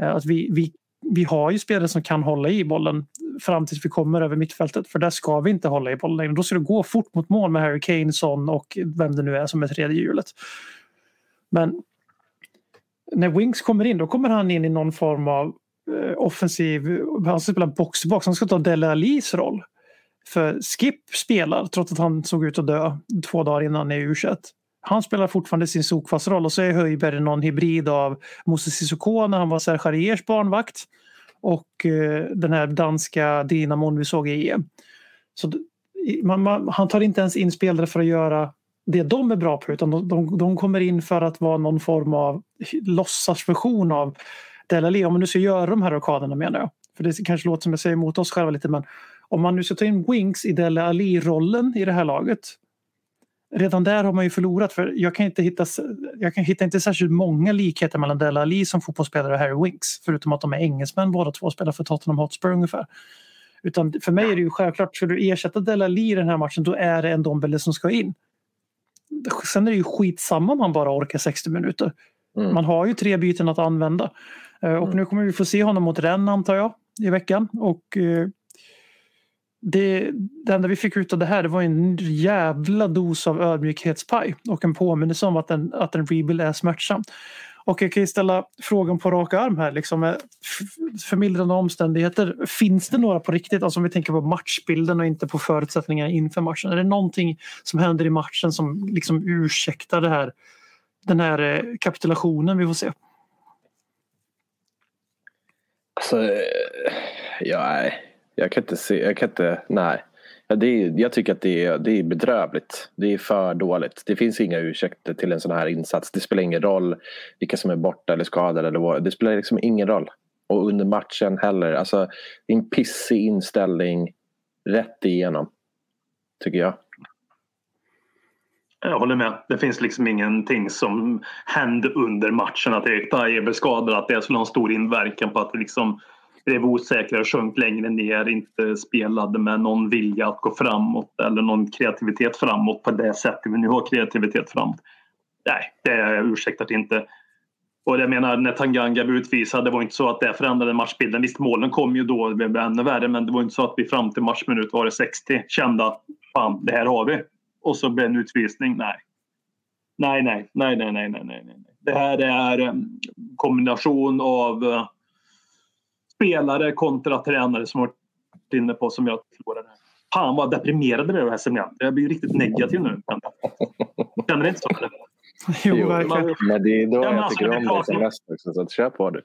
Eh, att vi, vi, vi har ju spelare som kan hålla i bollen fram tills vi kommer över mittfältet. För där ska vi inte hålla i bollen längre. Då ska det gå fort mot mål med Harry Kane, Son och vem det nu är som är tredje hjulet. Men när Winks kommer in, då kommer han in i någon form av eh, offensiv... Han ska spela box-box, Han ska ta Dele Alis roll. För Skip spelar, trots att han såg ut att dö två dagar innan i u Han spelar fortfarande sin Sokvas-roll och så är Höjberg någon hybrid av Moses Sissoko när han var Serge Harriers barnvakt och eh, den här danska dynamon vi såg i EM. Så man, man, han tar inte ens in spelare för att göra det de är bra på utan de, de, de kommer in för att vara någon form av låtsasversion av Dele Alli. Om man nu ska göra de här rockaderna menar jag. För det kanske låter som jag säger emot oss själva lite men om man nu ska ta in Winks i Dele Alli-rollen i det här laget redan där har man ju förlorat för jag kan inte hitta, jag kan hitta inte särskilt många likheter mellan Dele Alli som fotbollsspelare och Harry Winks förutom att de är engelsmän båda två spelar för Tottenham Hotspur ungefär. Utan för mig är det ju självklart, ska du ersätta Dele Alli i den här matchen då är det en Dombele som ska in. Sen är det ju skitsamma om han bara orkar 60 minuter. Mm. Man har ju tre byten att använda. Eh, Och nu kommer vi få se honom mot Rennes antar jag i veckan. Och eh, det, det enda vi fick ut av det här det var en jävla dos av ödmjukhetspaj och en påminnelse om att en, att en rebuild är smärtsam. Och jag kan ju ställa frågan på rak arm här. Liksom, eh, förmildrande omständigheter. Finns det några på riktigt? Alltså om vi tänker på matchbilden och inte på förutsättningarna inför matchen. Är det någonting som händer i matchen som liksom ursäktar det här, den här eh, kapitulationen vi får se? Alltså, eh, ja, nej jag kan inte se, jag kan inte, nej. Ja, det är, jag tycker att det är, det är bedrövligt. Det är för dåligt. Det finns inga ursäkter till en sån här insats. Det spelar ingen roll vilka som är borta eller skadade. Eller vad. Det spelar liksom ingen roll. Och under matchen heller. Alltså, det är en pissig inställning rätt igenom. Tycker jag. Jag håller med. Det finns liksom ingenting som hände under matchen. Att Erik Dyer blev skadad. Att det skulle ha en stor inverkan på att liksom blev osäkrare, sjönk längre ner. Inte spelade med någon vilja att gå framåt eller någon kreativitet framåt på det sättet vi nu har kreativitet framåt. Nej, det ursäktar inte. Och jag menar när Tanganga blev utvisad, det var inte så att det förändrade matchbilden. Visst, målen kom ju då, det blev ännu värre, men det var inte så att vi fram till matchminut var det 60 kände att fan, det här har vi. Och så blev det en utvisning. Nej. Nej, nej, nej, nej, nej, nej, nej. Det här är en kombination av eh, spelare kontra tränare som har varit inne på som jag förlorade. Fan vad deprimerade det här semestern. Jag blir riktigt negativ nu. Känner du inte så? Eller? Jo, verkligen. Men det är då jag alltså, tycker det om är dig som mest också. Så att kör på du.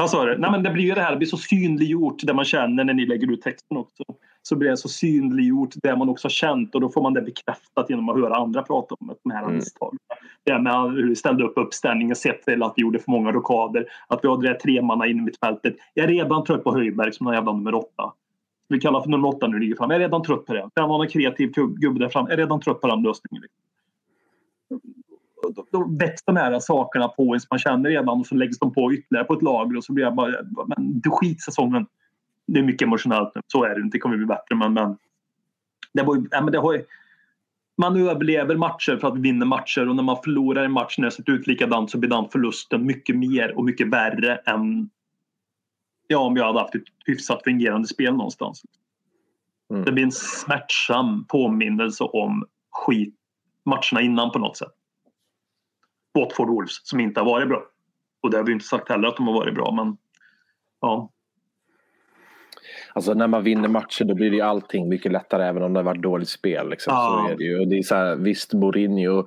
Vad sa du? Nej, men det blir ju det här, det blir så synliggjort det man känner när ni lägger ut texten också. Så blir det så synliggjort det man också har känt och då får man det bekräftat genom att höra andra prata om de här Mm. misstagen. Det med hur vi ställde upp uppställningen, sett till att vi gjorde för många rockader, att vi hade det här tremanna in i mittfältet. Jag är redan trött på Höjberg som någon jävla nummer åtta. Vi kallar för nummer åtta nu ligger fram. Jag är redan trött på det. Kan vara en kreativ gub- gubbe där fram. Jag är redan trött på den lösningen. Då, då väcks de här sakerna på en som man känner redan och så läggs de på ytterligare på ett lager och så blir jag bara, men du skitsäsongen. Det är mycket emotionellt nu. Så är det inte. Det kommer bli bättre men, men det var ju, ja, men det har ju, man överlever matcher för att vi vinner matcher och när man förlorar en match när det sett ut likadant så blir den förlusten mycket mer och mycket värre än ja, om jag hade haft ett hyfsat fungerande spel någonstans. Mm. Det blir en smärtsam påminnelse om skit matcherna innan på något sätt. Watford Wolves som inte har varit bra. Och det har vi inte sagt heller att de har varit bra men ja. Alltså när man vinner matcher då blir det ju allting mycket lättare även om det har varit dåligt spel. Liksom. Ja. Så är det ju. Och det är så här, visst Mourinho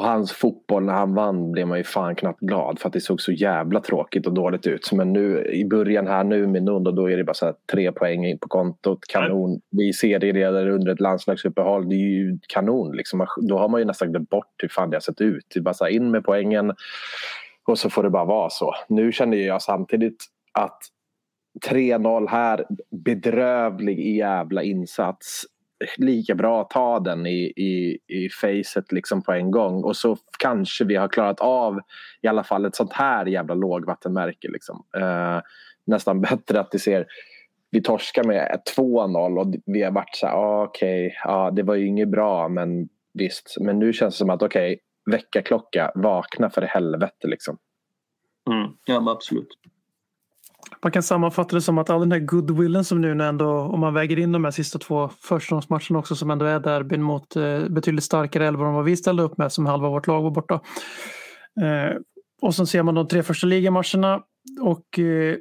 och hans fotboll när han vann blev man ju fan knappt glad för att det såg så jävla tråkigt och dåligt ut. Men nu i början här nu med Nundo då är det bara så här, tre poäng in på kontot, kanon. Vi serieledare under ett landslagsuppehåll, det är ju kanon. Liksom. Då har man ju nästan glömt bort hur fan det har sett ut. Det är bara så här, in med poängen och så får det bara vara så. Nu känner jag samtidigt att 3-0 här, bedrövlig jävla insats. Lika bra att ta den i, i, i facet liksom på en gång och så kanske vi har klarat av i alla fall ett sånt här jävla lågvattenmärke. Liksom. Eh, nästan bättre att det ser vi torskar med 2-0 och vi har varit så här, ah, okej, ja, det var ju inget bra men visst. Men nu känns det som att okej, väckarklocka, vakna för helvete liksom. Mm. Ja men absolut. Man kan sammanfatta det som att all den här goodwillen som nu ändå, om man väger in de här sista två förstagångsmatcherna också som ändå är derbyn mot eh, betydligt starkare elvor än vad vi ställde upp med som halva vårt lag var borta. Eh, och sen ser man de tre första ligamatcherna och eh,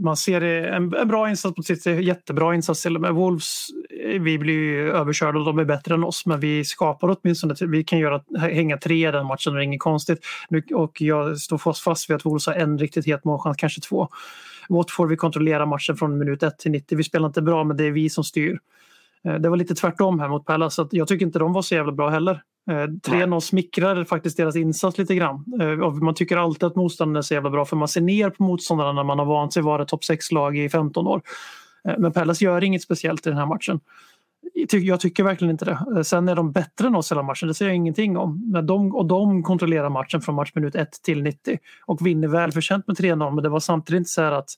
man ser en, en bra insats mot City, jättebra insats till och med. Wolves, eh, vi blir ju överkörda och de är bättre än oss men vi skapar åtminstone, vi kan göra, hänga tre i den matchen, det är inget konstigt. Nu, och jag står fast, vid att Wolves har en riktigt het målchans, kanske två. Watford vi kontrollerar matchen från minut 1 till 90. Vi spelar inte bra men det är vi som styr. Eh, det var lite tvärtom här mot Palace. så Jag tycker inte de var så jävla bra heller. Eh, 3-0 smickrar faktiskt deras insats lite grann. Eh, Man tycker alltid att motståndaren är så jävla bra för man ser ner på motståndarna när man har vant sig vara topp 6-lag i 15 år. Eh, Men Palace gör inget speciellt i den här matchen. Jag ty- Jag tycker verkligen inte det. Eh, Sen är de bättre än oss hela matchen, det säger jag ingenting om. Men de, och de kontrollerar matchen från matchminut 1 till 90 och vinner välförtjänt med 3-0. Men det var samtidigt inte så här att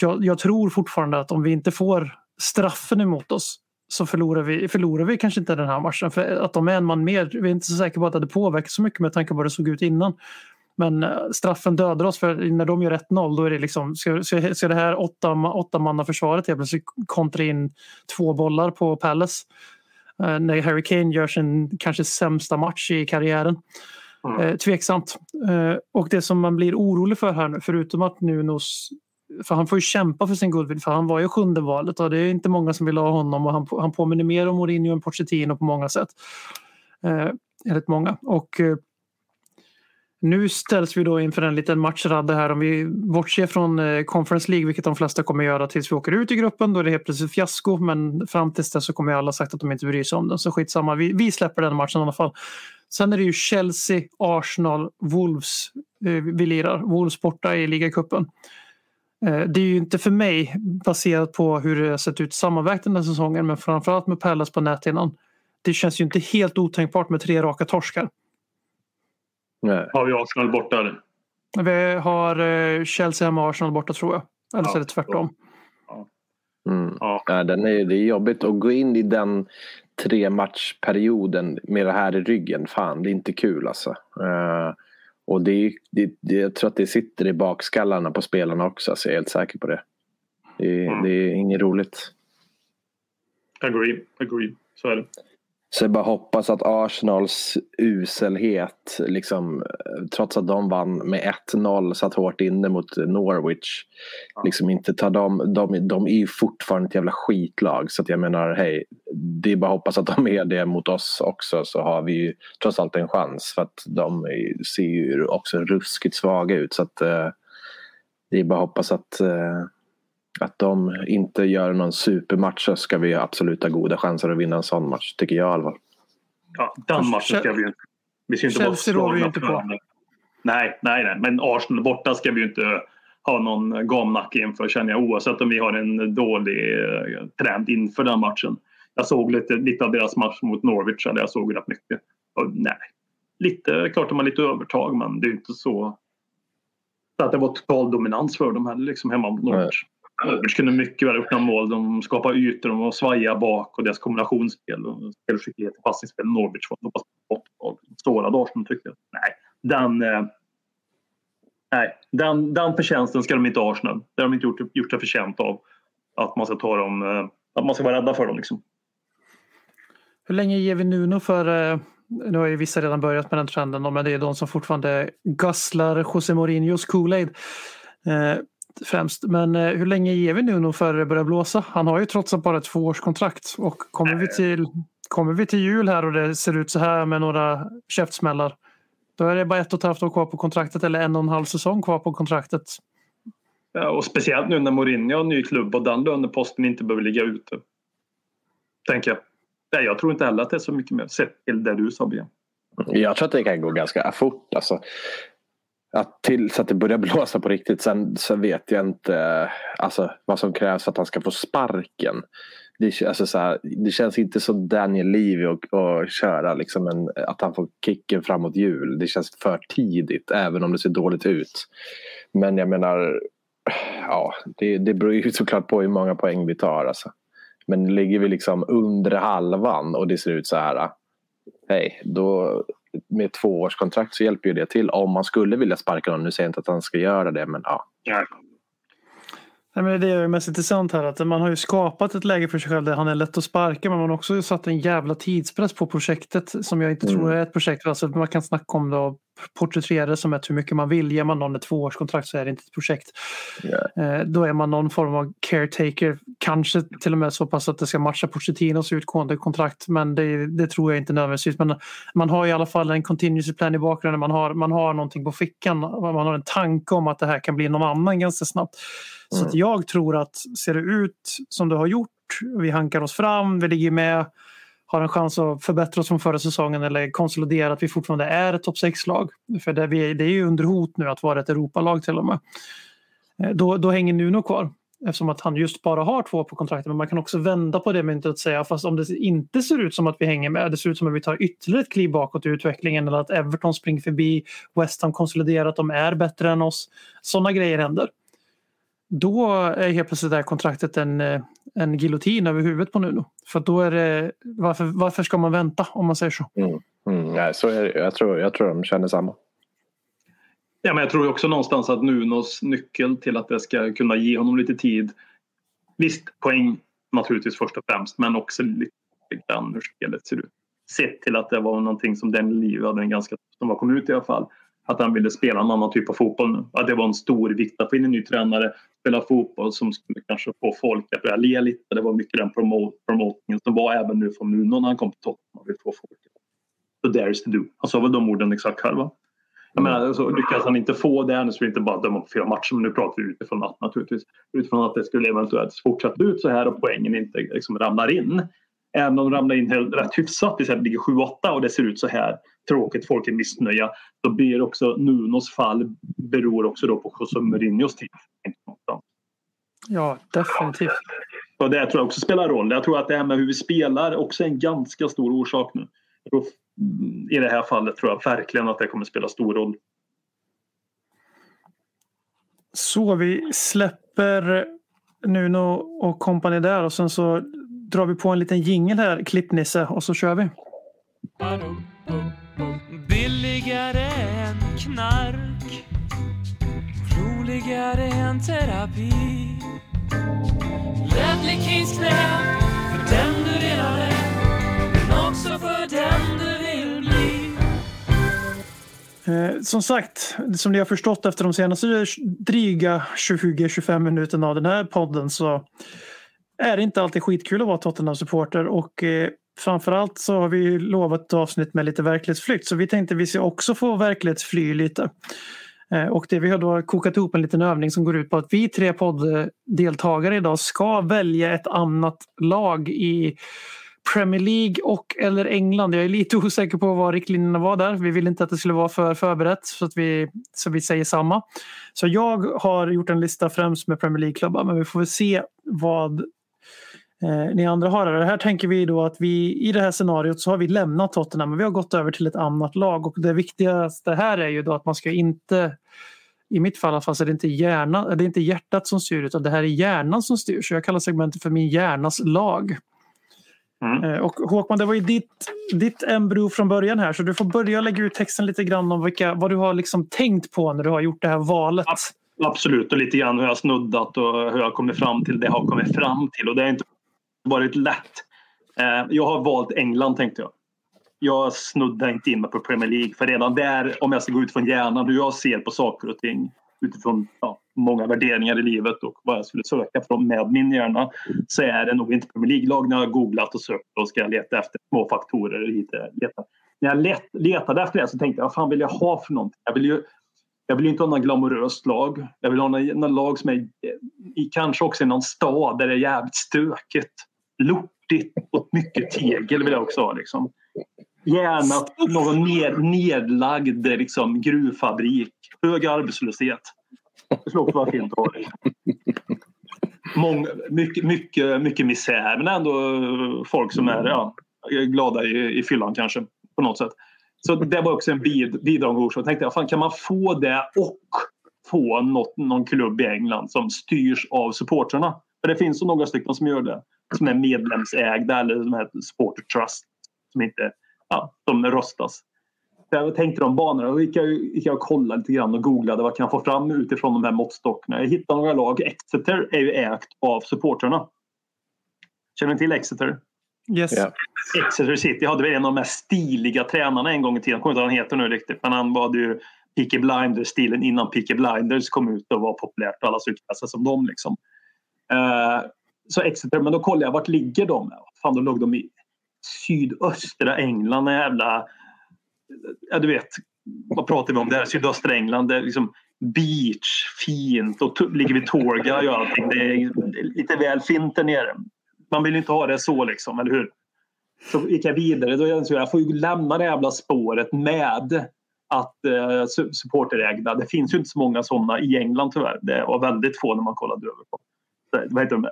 jag, jag tror fortfarande att om vi inte får straffen emot oss så förlorar vi, förlorar vi kanske inte den här matchen. För att de är en man mer, vi är inte så säkra på att det hade påverkat så mycket med tanke på hur det såg ut innan. Men eh, straffen dödar oss för när de gör 1-0 då är det liksom, ska, ska, ska det här åtta, åtta manna försvaret helt plötsligt kontra in två bollar på Palace. Eh, när Harry Kane gör sin kanske sämsta match i karriären. Mm. Eh, tveksamt. Eh, och det som man blir orolig för här nu, förutom att Nunos för han får ju kämpa för sin goodwill för han var ju sjunde valet och det är inte många som vill ha honom och han, han påminner mer om Mourinho än Pochettino på många sätt. Eh, enligt många. Och eh, nu ställs vi då inför en liten matchradda här om vi bortser från eh, Conference League vilket de flesta kommer göra tills vi åker ut i gruppen. Då är det helt plötsligt fiasko men fram tills dess så kommer ju alla sagt att de inte bryr sig om den så skitsamma. Vi, vi släpper den matchen i alla fall. Sen är det ju Chelsea, Arsenal, Wolves eh, vi lirar. Wolves borta i ligacupen. Eh, Det är ju inte för mig baserat på hur det har sett ut sammanvägt den här säsongen men framförallt med Palace på näthinnan. Det känns ju inte helt otänkbart med tre raka torskar. Nej. Har vi Arsenal borta eller? Vi har eh, Chelsea hemma och Arsenal borta tror jag. Eller så är det tvärtom. Mm. Ja. Ja, den är, det är jobbigt att gå in i den tre matchperioden med det här i ryggen. Fan, det är inte kul alltså. Eh, och det, det, det, jag tror att det sitter i bakskallarna på spelarna också, så jag är helt säker på det. Det, Mm. det är inget roligt. Agree, agree. Så är det. Så jag bara hoppas att Arsenals uselhet, liksom, trots att de vann med 1-0, satt hårt inne mot Norwich. Liksom inte tar dem, de, de är ju fortfarande ett jävla skitlag. Så att jag menar, hej, det är bara att hoppas att de är det mot oss också så har vi ju trots allt en chans. För att de är, ser ju också ruskigt svaga ut. Så att eh, det är bara att hoppas att eh, att de inte gör någon supermatch så ska vi absolut ha goda chanser att vinna en sån match, tycker jag i alla fall. Ja, den matchen ska vi ju inte... Vi ska inte Chelsea rår vi ju inte på. Nej, nej, nej. Men Arsenal borta ska vi ju inte ha någon gamnacke inför känner jag oavsett om vi har en dålig eh, trend inför den matchen. Jag såg lite, lite av deras match mot Norwich, eller jag såg rätt mycket. Och, nej, lite, klart de har lite övertag men det är ju inte så så att det var total dominans för dem heller liksom hemma mot Norwich. Norwich kunde mycket väl öppna mål. De skapade ytor, de var svajiga bak och deras kombinationsspel och spelskicklighet i passningsspel. Norwich var så pass bort. Sårade Arsenal tyckte jag. Nej, den, eh, nej den, den förtjänsten ska de inte ha Arsenal. Det har de inte gjort, gjort sig förtjänt av. Att man ska ta dem, eh, att man ska vara rädda för dem liksom. Hur länge ger vi Nuno för... Eh, nu har ju vissa redan börjat med den trenden, men det är de som fortfarande gasslar José Mourinhos Kool-Aid. Eh, främst. Men eh, hur länge ger vi Nuno för det börjar blåsa? Han har ju trots allt bara ett tvåårskontrakt. Och kommer vi, till, kommer vi till jul här och det ser ut så här med några käftsmällar. Då är det bara ett och ett halvt år kvar på kontraktet eller en och en halv säsong kvar på kontraktet. Ja, och speciellt nu när Mourinho har en ny klubb och den löneposten inte behöver ligga ute. Tänker jag. Nej, jag tror inte heller att det är så mycket mer sett till det du sa BM. Jag tror att det kan gå ganska fort. Alltså. Att tills att det börjar blåsa på riktigt. Sen, sen vet jag inte alltså, vad som krävs för att han ska få sparken. Det, alltså, så här, det känns inte så Daniel Levy att att köra liksom en, att han får kicken framåt jul. Det känns för tidigt även om det ser dåligt ut. Men jag menar, ja, det, det beror ju såklart på hur många poäng vi tar. Alltså. Men ligger vi liksom under halvan och det ser ut så här. Hej, då med två års kontrakt så hjälper ju det till om man skulle vilja sparka någon. Nu säger jag inte att han ska göra det men ja. Nej, men det är ju mest intressant här att man har ju skapat ett läge för sig själv där han är lätt att sparka men man har också satt en jävla tidspress på projektet som jag inte tror är ett projekt. Alltså man kan snacka om det och porträttera det som ett hur mycket man vill. Ger man någon ett tvåårskontrakt så är det inte ett projekt. Eh, Då är man någon form av caretaker. Kanske till och med så pass att det ska matcha Pochettinos utgående kontrakt. Men det, det tror jag inte nödvändigtvis. Men man har i alla fall en contingency plan i bakgrunden. Man har, man har någonting på fickan. Man har en tanke om att det här kan bli någon annan ganska snabbt. Så att jag tror att ser det ut som det har gjort, vi hankar oss fram, vi ligger med, har en chans att förbättra oss från förra säsongen eller konsolidera att vi fortfarande är ett topp 6-lag. För det, vi, är- det är ju under hot nu att vara ett Europalag till och med. Eh, då, då hänger Nuno kvar. Eftersom att han just bara har två på kontraktet. Men man kan också vända på det myntet och säga fast om det inte ser ut som att vi hänger med. Det ser ut som att vi tar ytterligare ett kliv bakåt i utvecklingen. Eller att Everton springer förbi. West Ham konsoliderar att de är bättre än oss. Sådana grejer händer. Då är helt plötsligt det här kontraktet en, eh, en giljotin över huvudet på Nuno. För då är det, varför, varför ska man vänta om man säger så? Mm, nej, så är. Jag, tror, jag tror de känner samma. Ja, men jag tror också någonstans att Nunos nyckel till att det ska kunna ge honom lite tid. Visst, poäng naturligtvis först och främst, men också lite grann hur spelet ser ut. Sett till att det var någonting som den Liv hade en ganska som var kom ut i alla fall. Att han ville spela en annan typ av fotboll nu. Att det var en stor vikt att få in en ny tränare, spela fotboll som skulle kanske få folk att börja le lite. Det var mycket den promote, promotingen som var även nu från Nuno när han kom till Tottenham. Han vill få folk att So is to do. Han sa väl de orden exakt själv va? Jag menar, alltså, lyckas han inte få det, nu så vi inte bara döma på fyra matcher, men nu pratar vi utifrån att naturligtvis. Utifrån att det skulle eventuellt fortsätta ut så här och poängen inte liksom ramlar in. Även om de ramlar in helt, rätt hyfsat, vi säger att det ligger 7-8 och det ser ut så här tråkigt, folk är missnöjda. Då blir också Nunos fall beror också då på José Mourinhos tid. Ja, definitivt. Och det tror jag också spelar roll. Jag tror att det här med hur vi spelar också är en ganska stor orsak nu. I det här fallet tror jag verkligen att det kommer spela stor roll. Så vi släpper Nuno och kompani där och sen så drar vi på en liten jingel här, klippnisse, och så kör vi. Billigare än knark Roligare än terapi Knä För den du redan är Men också för den du vill bli Eh, som sagt, som ni har förstått efter de senaste dryga 20-25 minuterna av den här podden så är det inte alltid skitkul att vara Tottenham-supporter och eh, framförallt så har vi lovat ett avsnitt med lite verklighetsflykt så vi tänkte vi ska också få verklighetsfly lite. Eh, och det vi har då kokat ihop en liten övning som går ut på att vi tre podddeltagare idag ska välja ett annat lag i Premier League och eller England. Jag är lite osäker på vad riktlinjerna var där. Vi vill inte att det skulle vara för förberett så att vi, så vi säger samma. Så jag har gjort en lista främst med Premier League-klubbar men vi får väl se vad eh, ni andra har. Det här tänker vi då att vi i det här scenariot så har vi lämnat Tottenham men vi har gått över till ett annat lag och det viktigaste här är ju då att man ska inte i mitt fall i alla fall så är det inte, hjärna, det är inte hjärtat som styr utan det här är hjärnan som styr. Så jag kallar segmentet för min hjärnas lag. Mm. Eh, Och Håkman, det var ju ditt, ditt embryo från början här så du får börja lägga ut texten lite grann om vilka, vad du har liksom tänkt på när du har gjort det här valet. Absolut, och lite grann hur jag snuddat och hur jag kommit fram till det jag har kommit fram till. Och det har inte varit lätt. Eh, jag har valt England tänkte jag. Jag snuddar inte in mig på Premier League för redan där, om jag ska gå ut från hjärnan, hur jag ser på saker och ting utifrån ja, många värderingar i livet och vad jag skulle söka för med min hjärna så är det nog inte Premier League-lag när jag har googlat och sökt och ska leta efter små faktorer. Hit, leta. När jag let, letade efter det så tänkte jag vad fan vill jag ha för någonting? Jag vill ju jag vill inte ha något glamoröst lag. Jag vill ha något lag som är eh, i kanske också i någon stad där det är jävligt stökigt. Lortigt och mycket tegel vill jag också ha. Liksom. Gärna någon ned, nedlagd liksom, gruvfabrik. Hög arbetslöshet. Det skulle också vara fint att ha. Liksom. Mång, mycket, mycket, mycket misär men ändå folk som är ja, glada i, i fyllan kanske på något sätt. Så det var också en bid, bidragande orsak. Jag tänkte, fan, kan man få det och få något, någon klubb i England som styrs av supportrarna? För det finns så några stycken som gör det. Som är medlemsägda eller som heter Supporter Trust. Som inte, ja, de röstas. Så jag tänkte de banorna. Då gick jag, gick jag och kollade lite grann och googlade vad jag kan få fram utifrån de här måttstockarna. Jag hittade några lag. Exeter är ju ägt av supportrarna. Känner ni till Exeter? Yes. Ja. Exeter City hade väl en av de mest stiliga tränarna en gång i tiden. Jag kommer inte ihåg vad han heter nu riktigt. Men han var ju Peaky Blinders-stilen innan Peaky Blinders kom ut och var populärt och alla sig som dem. Liksom. Eh, så Exeter, men då kollade jag vart ligger de? Fan, då låg de i sydöstra England. En jävla... Ja, du vet, vad pratar vi om där? Sydöstra England. Det är liksom beach, fint och ligger vid Torga och allting. Det är, lite väl fint där nere. Man vill ju inte ha det så liksom, eller hur? Så gick jag vidare. Då jag jag får ju lämna det jävla spåret med att eh, supporterägda. Det finns ju inte så många sådana i England tyvärr. Det var väldigt få när man kollade över på. Vad heter de?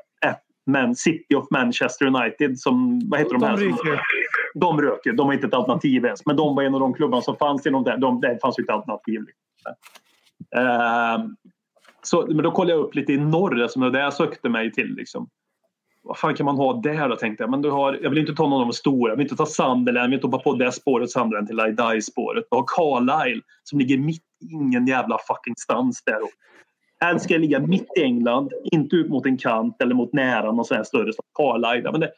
Men City of Manchester United som... Vad heter de, De här? ryker. De röker. De var inte ett alternativ ens. Men de var en av de klubbarna som fanns inom det. De, det fanns ju ett alternativ. Ehm, så, men då kollade jag upp lite i norr som det jag sökte mig till. Liksom. Vad fan kan man ha där då tänkte jag. Men du har, jag vill inte ta någon av de stora. Jag vill inte ta Sunderland. Jag vill inte hoppa på det spåret Sunderland till I Die-spåret. Du har Carlisle som ligger mitt i ingen jävla fucking stans där. Här ska jag ligga mitt i England. Inte ut mot en kant eller mot nära någon sån här större stad. Carlisle. Men det,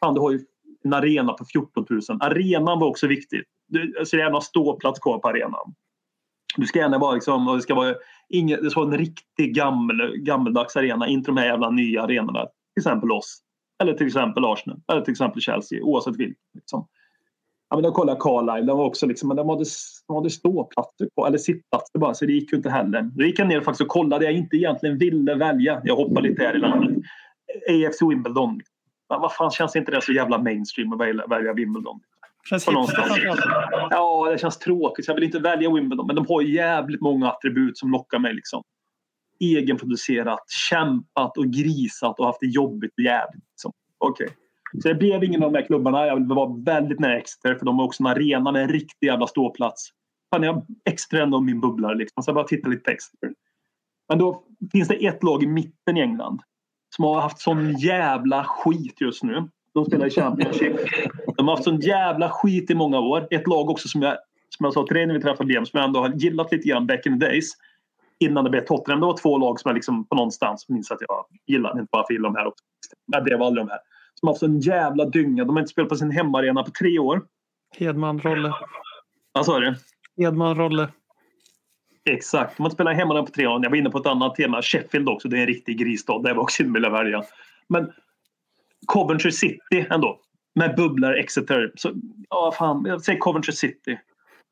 fan, du har ju en arena på 14 000. Arenan var också viktig. Du ska gärna ha ståplats kvar på arenan. Du ska gärna vara liksom, och det ska vara inget, det ska vara en riktig gammal, gammeldags arena. Inte de här jävla nya arenorna. Till exempel oss. Eller till exempel Arsenal. Eller till exempel Chelsea. Oavsett vilket. Liksom. Ja, men då kollade jag Carlisle. Den var också liksom, men de hade, de hade ståplatser på, eller sittplatser bara. Så det gick ju inte heller. Då gick jag ner faktiskt och kollade. Jag inte egentligen ville välja. Jag hoppade lite här i landet. AFC Wimbledon. Men vad fan känns inte det så jävla mainstream att välja, välja Wimbledon? Känns På någonstans. Ja, det känns tråkigt. så Jag vill inte välja Wimbledon. Men de har jävligt många attribut som lockar mig. Liksom. Egenproducerat, kämpat och grisat och haft det jobbigt och jävligt. Liksom. Okej. Så det blev ingen av de här klubbarna. Jag var vara väldigt nära Exeter för de har också en arena med en riktig jävla ståplats. Fan, jag Exeter är ändå min bubblare. Liksom. Så jag bara tittade lite på Exeter. Men då finns det ett lag i mitten i England som har haft sån jävla skit just nu. De spelar i Championship. De har haft sån jävla skit i många år. Ett lag också som jag, som jag sa till dig när vi träffade Liam, som jag ändå har gillat lite grann back in the days. Innan det blev Tottenham. Det var två lag som jag liksom på någonstans minns att jag gillade. Inte bara för att gilla de här också. Men det var aldrig de här. Som har haft sån jävla dynga. De har inte spelat på sin hemmaarena på tre år. Hedman, Rolle. Vad sa du? Hedman, Rolle. Exakt. De har inte spelat hemma på tre år. Jag var inne på ett annat tema. Sheffield också. Det är en riktig grisstad. Det var också inte vilja välja. Men Coventry City ändå. Med bubblor Exeter. Så, ja, fan. Jag säger Coventry City.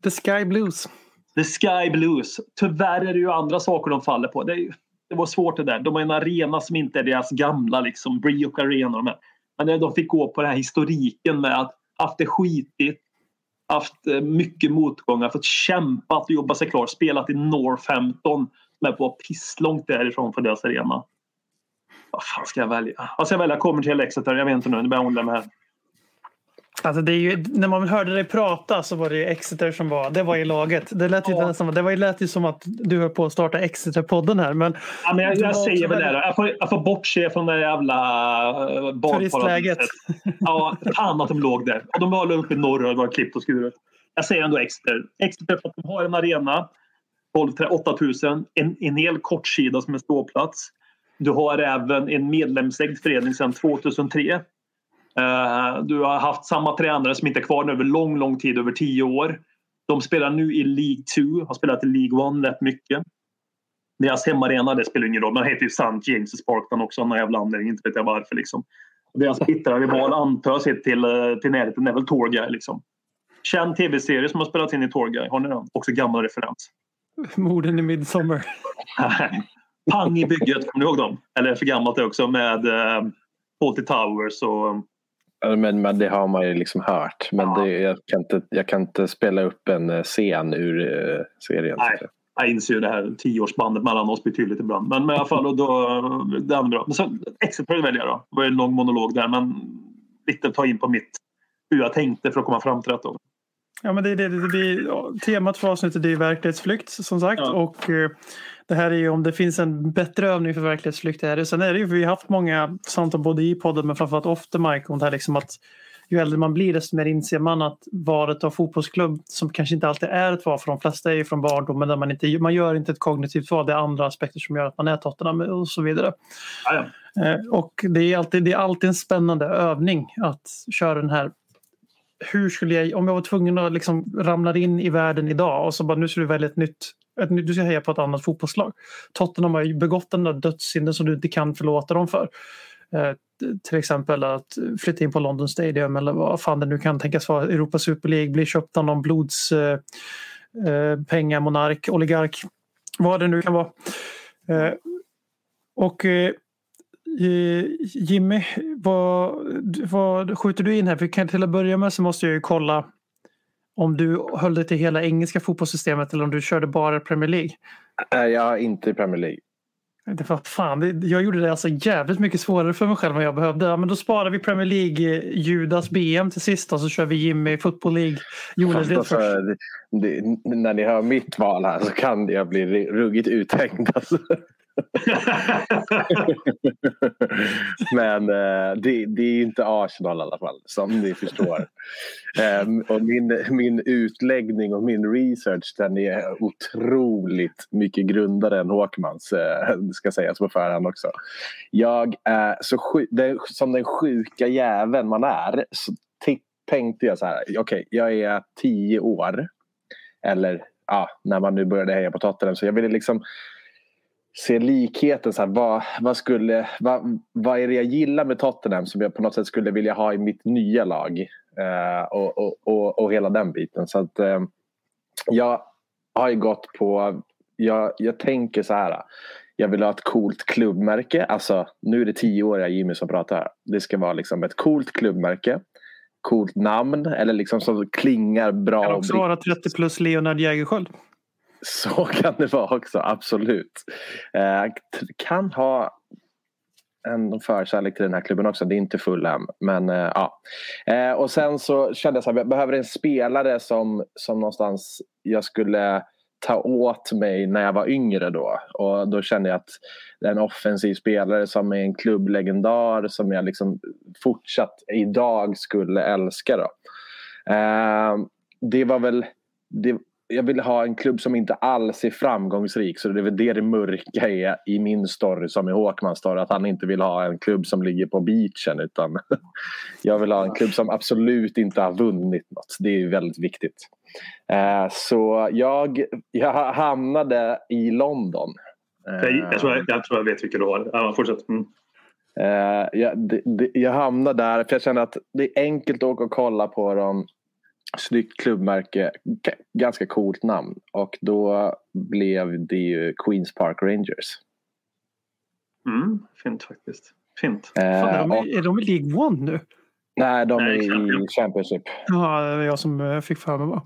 The Sky Blues. The Sky Blues. Tyvärr är det ju andra saker de faller på. Det, ju- det var svårt det där. De har en arena som inte är deras gamla liksom. Brioc Arena. De här. Men de fick gå på den här historiken med att haft det skitigt. Haft eh, mycket motgångar. Fått kämpat och jobba sig klar. Spelat i Northampton. Som är på pisslångt därifrån för deras arena. Vad fan ska jag välja? Vad ska jag välja? Kommer till Exeter. Jag vet inte nu. Nu börjar jag ångra mig här. Alltså det är ju, när man hörde dig prata så var det ju Exeter som var, det var i laget. Det lät ju, Ja. nästan, det var ju, lät ju som att du höll på att starta Exeter-podden här. Men Ja, men jag, jag säger väl det. Då. Jag, får, jag får bortse från det jävla uh, turistläget. Ja, fan att de låg där. Och de var uppe i norr och det var klippt och skuret. Jag säger ändå Exeter. Exeter för att de har en arena. 12 8 000. En, en hel kortsida som är ståplats. Du har även en medlemsägd förening sedan 2003. Eh, Du har haft samma tränare som inte är kvar nu över lång, lång tid, över tio år. De spelar nu i League 2, har spelat i League 1 rätt mycket. Deras hemmaarena, det spelar ingen roll. Man heter ju St. James' Park den också, av någon jävla anledning. Inte vet jag varför liksom. Deras bittra rival antar sig till, eh, till närheten är väl Torgay liksom. Känd tv-serie som har spelats in i Torgay. Har ni den? Också gammal referens. Morden i Midsommar. Pang i bygget, kommer ni ihåg dem? Eller för gammalt det också med eh, Fawlty Towers och... Ja, Men, men det har man ju liksom hört. Men Ja. det, jag, kan inte, jag kan inte spela upp en eh, scen ur eh, serien. Nej. Jag inser ju det här tioårsbandet mellan oss blir tydligt ibland. Men, men i alla fall, och då, det är bra. Men så Exeter väljer jag då. Det var ju en lång monolog där men lite ta in på mitt hur jag tänkte för att komma fram till detta. Ja, men det, det, det, det, temat för avsnittet är verklighetsflykt som sagt. Ja. Och eh, det här är ju om det finns en bättre övning för verklighetsflykt. Är det. Sen är det ju, vi har haft många samtal både i podden men framförallt off the mic om det här liksom att ju äldre man blir desto mer inser man att valet av fotbollsklubb som kanske inte alltid är ett val för de flesta är ju från barndomen där man inte man gör inte ett kognitivt val. Det är andra aspekter som gör att man är Tottenham och så vidare. Ja, ja. Eh, Och det är, alltid, det är alltid en spännande övning att köra den här. Hur skulle jag, om jag var tvungen att liksom ramla in i världen idag och så bara nu ska du välja ett, nytt- du ska heja på ett annat fotbollslag. Tottenham har ju begått den där dödssynden som du inte kan förlåta dem för. Eh, till exempel att flytta in på London Stadium eller vad fan det nu kan tänkas vara. Europa Super League, bli köpt av någon blods eh, eh, oligark, vad det nu kan vara. Eh, och eh, Jimmy, vad, vad skjuter du in här? För till att börja med så måste jag ju kolla om du höll dig till hela engelska fotbollssystemet eller om du körde bara Premier League. Nej, jag är inte i Premier League. Det var fan, jag gjorde det alltså jävligt mycket svårare för mig själv än jag behövde. Ja, men då sparar vi Premier League, eh, Judas BM till sist och så kör vi Jimmy Football League. Fast det alltså, först. det, det, när ni hör mitt val här så kan jag bli ruggigt uthängd. Alltså. Men eh, det, det är ju inte Arsenal i alla fall, som ni förstår. Ehm, och min, min utläggning och min research den är otroligt mycket grundare än Håkmans, eh, ska sägas på förhand också. Jag är så sju, den, som den sjuka jäveln man är så tänkte jag så här, okej, jag är tio år. Eller ja, när man nu började heja på Tottenham. Så jag ville liksom se likheten. Så här, vad, vad, skulle, vad, vad är det jag gillar med Tottenham som jag på något sätt skulle vilja ha i mitt nya lag? Eh, och, och, och, och hela den biten. Så att eh, jag har ju gått på, jag, jag tänker så här. Jag vill ha ett coolt klubbmärke. Alltså, nu är det tioåriga Jimmy som pratar. Det ska vara liksom ett coolt klubbmärke. Coolt namn eller liksom som klingar bra. Det kan också vara 30 plus Leonard Jägerskiöld så kan det vara också, absolut. Eh, kan ha en förkärlek till den här klubben också. Det är inte Fulham. Men eh, ja. Eh, och sen så kände jag så här, jag behöver en spelare som, som någonstans jag skulle ta åt mig när jag var yngre då. Och då kände jag att en offensiv spelare som är en klubblegendar som jag liksom fortsatt idag skulle älska. Då. Eh, det var väl... Det, jag vill ha en klubb som inte alls är framgångsrik. Så det är väl det det mörka är i min story som i Håkmans story. Att han inte vill ha en klubb som ligger på beachen. Utan jag vill ha en klubb som absolut inte har vunnit något. Det är väldigt viktigt. Eh, så jag, jag hamnade i London. Jag, tror jag, jag tror jag vet vilka du har. Ja, fortsätt. Mm. Eh, jag, jag hamnade där för jag kände att det är enkelt att åka och kolla på dem. Snyggt klubbmärke, ganska coolt namn. Och då blev det ju Queens Park Rangers. Mm. Fint faktiskt. Fint. Fan, är, Eh, de, och, i- är de i League One nu? nej, de Nej, är i Champions. Championship. Ja, det var jag som eh, fick för mig bara.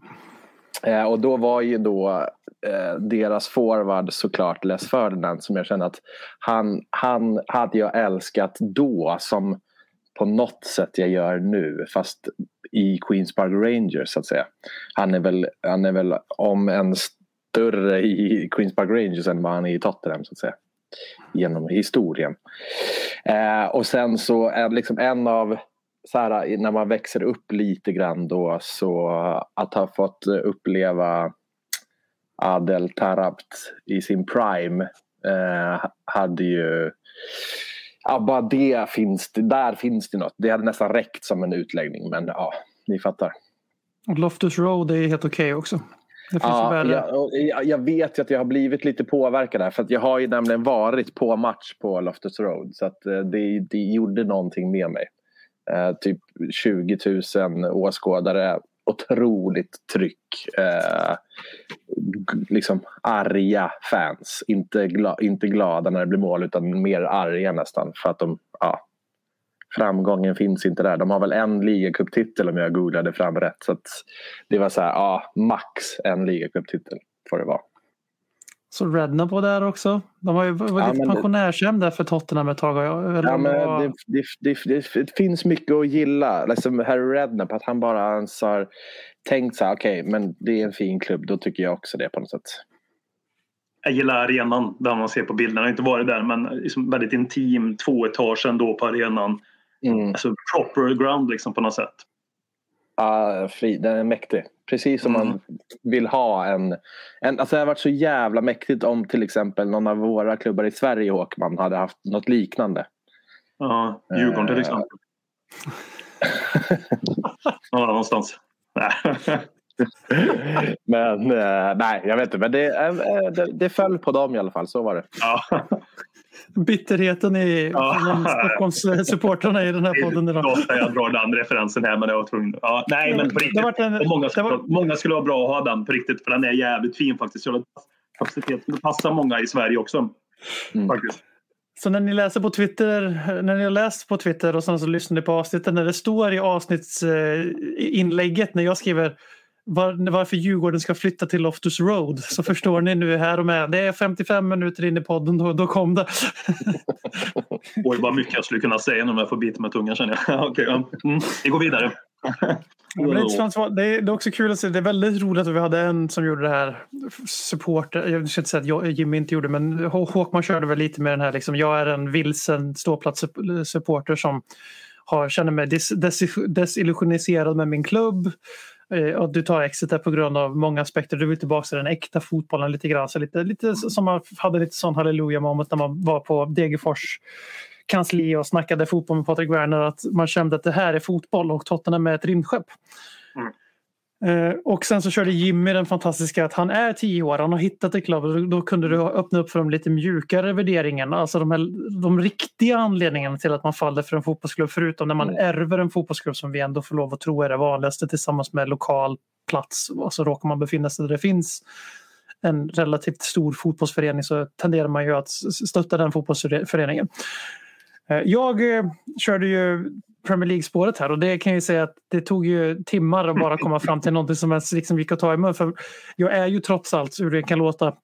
Eh, och då var ju då eh, deras forward såklart Les Ferdinand som jag kände att han, han hade jag älskat då som på något sätt jag gör nu fast i Queens Park Rangers så att säga. Han är väl, han är väl om en större i Queens Park Rangers än vad han är i Tottenham så att säga. Genom historien. Eh, och sen så är liksom en av så här, när man växer upp lite grann då så att ha fått uppleva Adel Tarabt i sin prime eh, hade ju Ja, bara det finns det. Där finns det något. Det hade nästan räckt som en utläggning. Men ja, ni fattar. Och Loftus Road är helt okej också. Det finns Ja, jag, och jag, jag vet ju att jag har blivit lite påverkad där. För att jag har ju nämligen varit på match på Loftus Road. Så att eh, det, det gjorde någonting med mig. Eh, typ 20 000 åskådare. Otroligt tryck. Eh, liksom arga fans. Inte, gla, inte glada när det blir mål utan mer arga nästan. För att de, ja, framgången finns inte där. De har väl en ligacuptitel om jag googlade fram rätt. Så att det var så här, ja, max en ligacuptitel får det vara. Så var där också. De var ju var Ja, lite pensionärshem där för Tottenham ett tag. Ja, men var- det, det, det, det, finns mycket att gilla. Liksom Harry Redknapp, att han bara ens har tänkt så här, okej, men det är en fin klubb, då tycker jag också det på något sätt. Jag gillar arenan där man ser på bilderna. Jag har inte varit där men liksom väldigt intim. Två etage ändå på arenan. Mm. Alltså proper ground liksom på något sätt. Fri, den är mäktig. Precis som Mm. man vill ha en, en... Alltså det har varit så jävla mäktigt om till exempel någon av våra klubbar i Sverige, Håkman, hade haft något liknande. Ja, Djurgården till Eh. exempel. Någonstans. Nej. Men eh, nej, jag vet inte. Men det, eh, det, det föll på dem i alla fall. Så var det. Ja. Bitterheten i Ja. Stockholmssupportrarna i den här podden idag. ofta jag drar den referensen här men jag var tvungen. Ja, nej men på Det riktigt. en- många, det skulle, var- många skulle vara bra att ha den på riktigt för den är jävligt fin faktiskt. Så det- Kapacitet skulle passa många i Sverige också. Mm. Faktiskt. Så när ni läser på Twitter, när ni har läst på Twitter och sen så lyssnar ni på avsnittet, när det står i avsnittsinlägget när jag skriver var, varför Djurgården ska flytta till Loftus Road så förstår ni nu här och med. Det är 55 minuter in i podden, då, då kom det. Oj, vad mycket jag skulle kunna säga nu om jag får bita med tungan känner jag. Okej, mm, vi går vidare. Det, är också kul att se. Det är väldigt roligt att vi hade en som gjorde det här. Support. Jag ska inte säga att jag, Jimmy inte gjorde men Hå- Håkman körde väl lite med den här. Liksom, jag är en vilsen ståplatssupporter som har, känner mig des, desillusioniserad med min klubb. Eh, Och du tar Exeter på grund av många aspekter. Du vill tillbaka till den äkta fotbollen lite grann. Så lite, lite som man hade lite sån halleluja moment när man var på Degerfors kansli och snackade fotboll med Patrik Werner. Att man kände att det här är fotboll och Tottenham är ett rymdskepp. Mm och sen så körde Jimmy den fantastiska att han är tio år, han har hittat ett klubb. Då kunde du öppna upp för de lite mjukare värderingarna. Alltså de, här, de riktiga anledningarna till att man faller för en fotbollsklubb. Förutom när man ärver en fotbollsklubb som vi ändå får lov att tro är det vanligaste tillsammans med lokal plats. Och så råkar man befinna sig där det finns en relativt stor fotbollsförening så tenderar man ju att stötta den fotbollsföreningen. Eh, Jag eh, körde ju Premier League-spåret här och det kan jag ju säga att det tog ju timmar att bara komma fram till någonting som ens liksom gick att ta i mun. För jag är ju trots allt, hur det kan låta,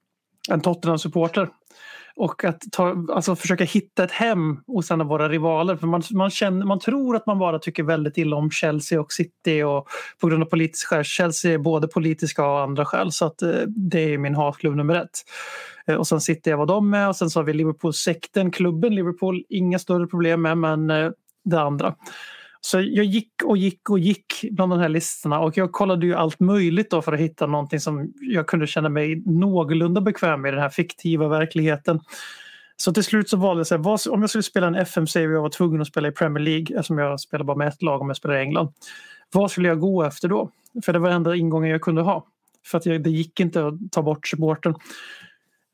en Tottenham-supporter. Och att ta, alltså försöka hitta ett hem hos en av våra rivaler. För man, man, känner, man tror att man bara tycker väldigt illa om Chelsea och City och på grund av politiska skäl. Chelsea är både politiska och andra skäl. Så att, eh, det är min hatklubb nummer ett. Eh, och sen City jag vad de är och sen så har vi Liverpool-sekten, klubben Liverpool. Inga större problem med men eh, det andra. Så jag gick och gick och gick bland de här listorna och jag kollade ju allt möjligt då för att hitta någonting som jag kunde känna mig någorlunda bekväm med i den här fiktiva verkligheten. Så till slut så valde jag, så här, om jag skulle spela en FM-serie och jag var tvungen att spela i Premier League eftersom jag spelar bara med ett lag om jag spelar i England. Vad skulle jag gå efter då? För det var enda ingången jag kunde ha. För att jag, det gick inte att ta bort supporten.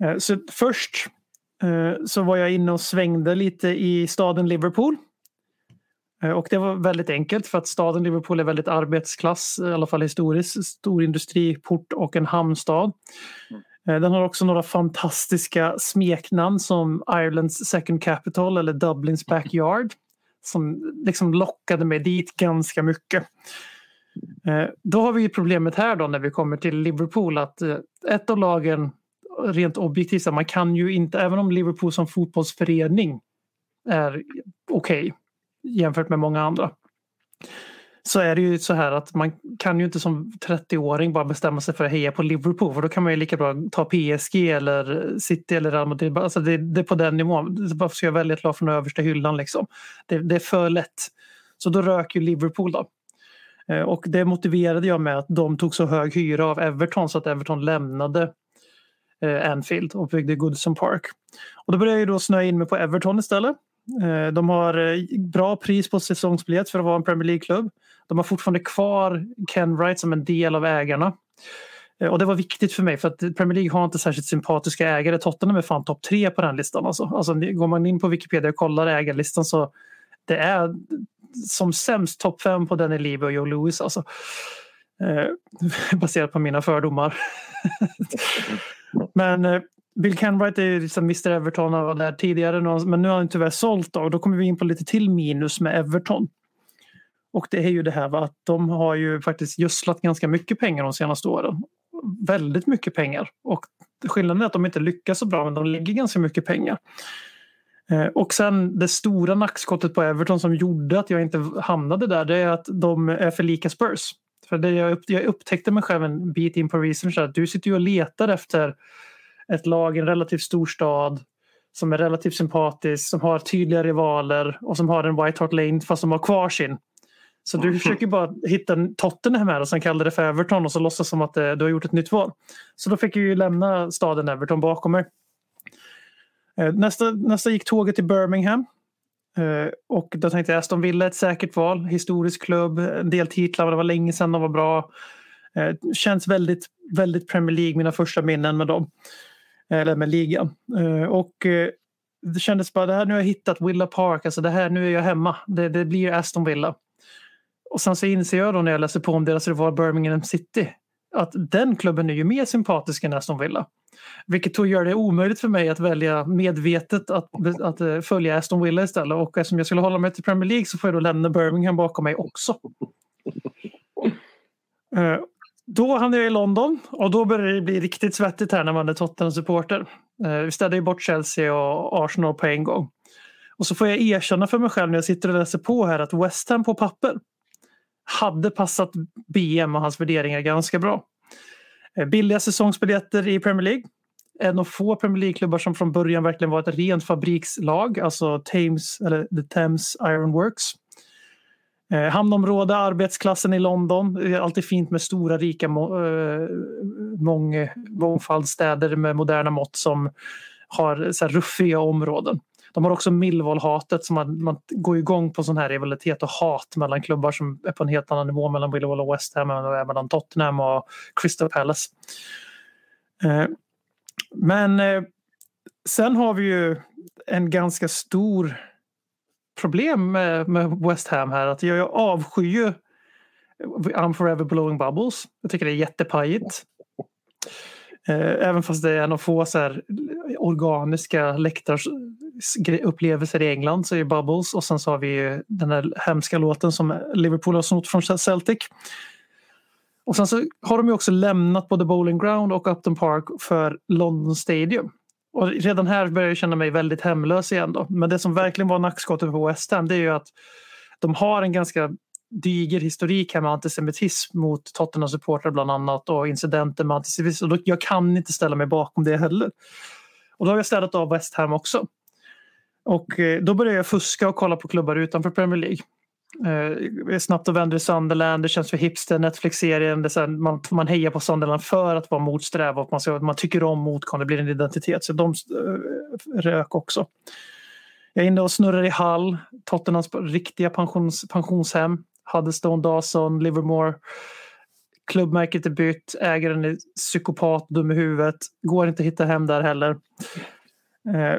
Eh, så först eh, så var jag inne och svängde lite i staden Liverpool. Eh, Och det var väldigt enkelt för att staden Liverpool är väldigt arbetsklass, i alla fall historiskt. Stor industriport och en hamnstad. Eh, Den har också några fantastiska smeknamn som Irelands second capital eller Dublins backyard. Som liksom lockade mig dit ganska mycket. Eh, Då har vi ju problemet här då när vi kommer till Liverpool att ett av lagen rent objektivt, man kan ju inte, även om Liverpool som fotbollsförening är okej jämfört med många andra. Så är det ju så här att man kan ju inte som 30-åring bara bestämma sig för att heja på Liverpool för då kan man ju lika bra ta PSG eller City eller Real Madrid. Alltså det, det är på den nivån. Varför ska jag välja ett lag från översta hyllan liksom? Det, det är för lätt. Så då rök ju Liverpool då. Eh, och det motiverade jag med att de tog så hög hyra av Everton så att Everton lämnade eh, Anfield och byggde Goodson Park. Och då började jag ju då snöa in mig på Everton istället. Eh, de har eh, bra pris på säsongsbiljett för att vara en Premier League-klubb. De har fortfarande kvar Ken Wright som en del av ägarna. Eh, och det var viktigt för mig för att Premier League har inte särskilt sympatiska ägare. Tottenham är fan topp tre på den listan. Alltså. Alltså, går man in på Wikipedia och kollar ägarlistan så det är som sämst topp fem på Danny Levy och Joe Lewis. Alltså. Eh, baserat på mina fördomar. men eh, Bill Kenwright är ju liksom Mr Everton och var där tidigare men nu har han tyvärr sålt och då kommer vi in på lite till minus med Everton. Och det är ju det här va, att de har ju faktiskt gödslat ganska mycket pengar de senaste åren. Väldigt mycket pengar. Och skillnaden är att de inte lyckas så bra men de lägger ganska mycket pengar. Eh, och sen det stora nackskottet på Everton som gjorde att jag inte hamnade där det är att de är för lika Spurs. För det jag, upp, jag upptäckte mig själv en bit in på research att du sitter ju och letar efter ett lag i en relativt stor stad som är relativt sympatisk, som har tydliga rivaler och som har en White Hart Lane fast de har kvar sin. Så du försöker bara hitta en Tottenham här och sen kallar det för Everton och så låtsas som att eh, du har gjort ett nytt val. Så då fick jag ju lämna staden Everton bakom mig. Eh, Nästa, nästa gick tåget till Birmingham. Eh, Och då tänkte jag Aston Villa ett säkert val. Historisk klubb, en del titlar, det var länge sedan de var bra. Känns väldigt, väldigt Premier League, mina första minnen med dem. Eller med ligan. Eh, och eh, det kändes bara, det här, nu har jag hittat Villa Park, alltså det här, nu är jag hemma. Det, det blir Aston Villa. Och sen så inser jag då när jag läser på om deras rival Birmingham City att den klubben är ju mer sympatisk än Aston Villa. Vilket då gör det omöjligt för mig att välja medvetet att, att eh, följa Aston Villa istället. Och eftersom jag skulle hålla mig till Premier League så får jag då lämna Birmingham bakom mig också. Då hamnade jag i London och då började det bli riktigt svettigt här när man är Tottenham-supporter. Eh, vi städade ju bort Chelsea och Arsenal på en gång. Och så får jag erkänna för mig själv när jag sitter och läser på här att West Ham på papper hade passat BM och hans värderingar ganska bra. Eh, billiga säsongsbiljetter i Premier League. En av få Premier League-klubbar som från början verkligen var ett rent fabrikslag, alltså Thames, eller The Thames Iron Works. Eh, hamnområde, arbetsklassen i London. Det är alltid fint med stora, rika må, eh, mång, mångfaldsstäder med moderna mått som har så här, ruffiga områden. De har också Millwall-hatet som man, man går igång på sån här rivalitet och hat mellan klubbar som är på en helt annan nivå mellan Millwall och West Ham och mellan Tottenham och Crystal Palace. Eh, men eh, sen har vi ju en ganska stor problem med, med West Ham här. Att jag, jag avskyr ju I'm forever blowing bubbles. Jag tycker det är jättepajigt. Eh, även fast det är en av få så här organiska läktarupplevelser i England så är det Bubbles och sen så har vi ju den här hemska låten som Liverpool har snott från Celtic. Och sen så har de ju också lämnat både Bowling Ground och Upton Park för London Stadium. Och redan här börjar jag känna mig väldigt hemlös igen då. Men det som verkligen var nackskottet på West Ham det är ju att de har en ganska diger historik här med antisemitism mot Tottenham-supportrar bland annat och incidenter med antisemitism. Och då, jag kan inte ställa mig bakom det heller. Och då har jag städat av West Ham också. Och eh, då börjar jag fuska och kolla på klubbar utanför Premier League. Eh, snabbt och vänder i Sunderland, det känns för hipster, Netflix-serien. Det här, man, man hejar på Sunderland för att vara motsträv och man, ska, man tycker om motgång, det blir en identitet. Så de eh, rök också. Jag är inne och snurrar i Hall, Tottenhams riktiga pensions, pensionshem. Huddestone, Dawson, Livermore. Klubbmärket är bytt, ägaren är psykopat, dum i huvudet. Går inte att hitta hem där heller. Eh,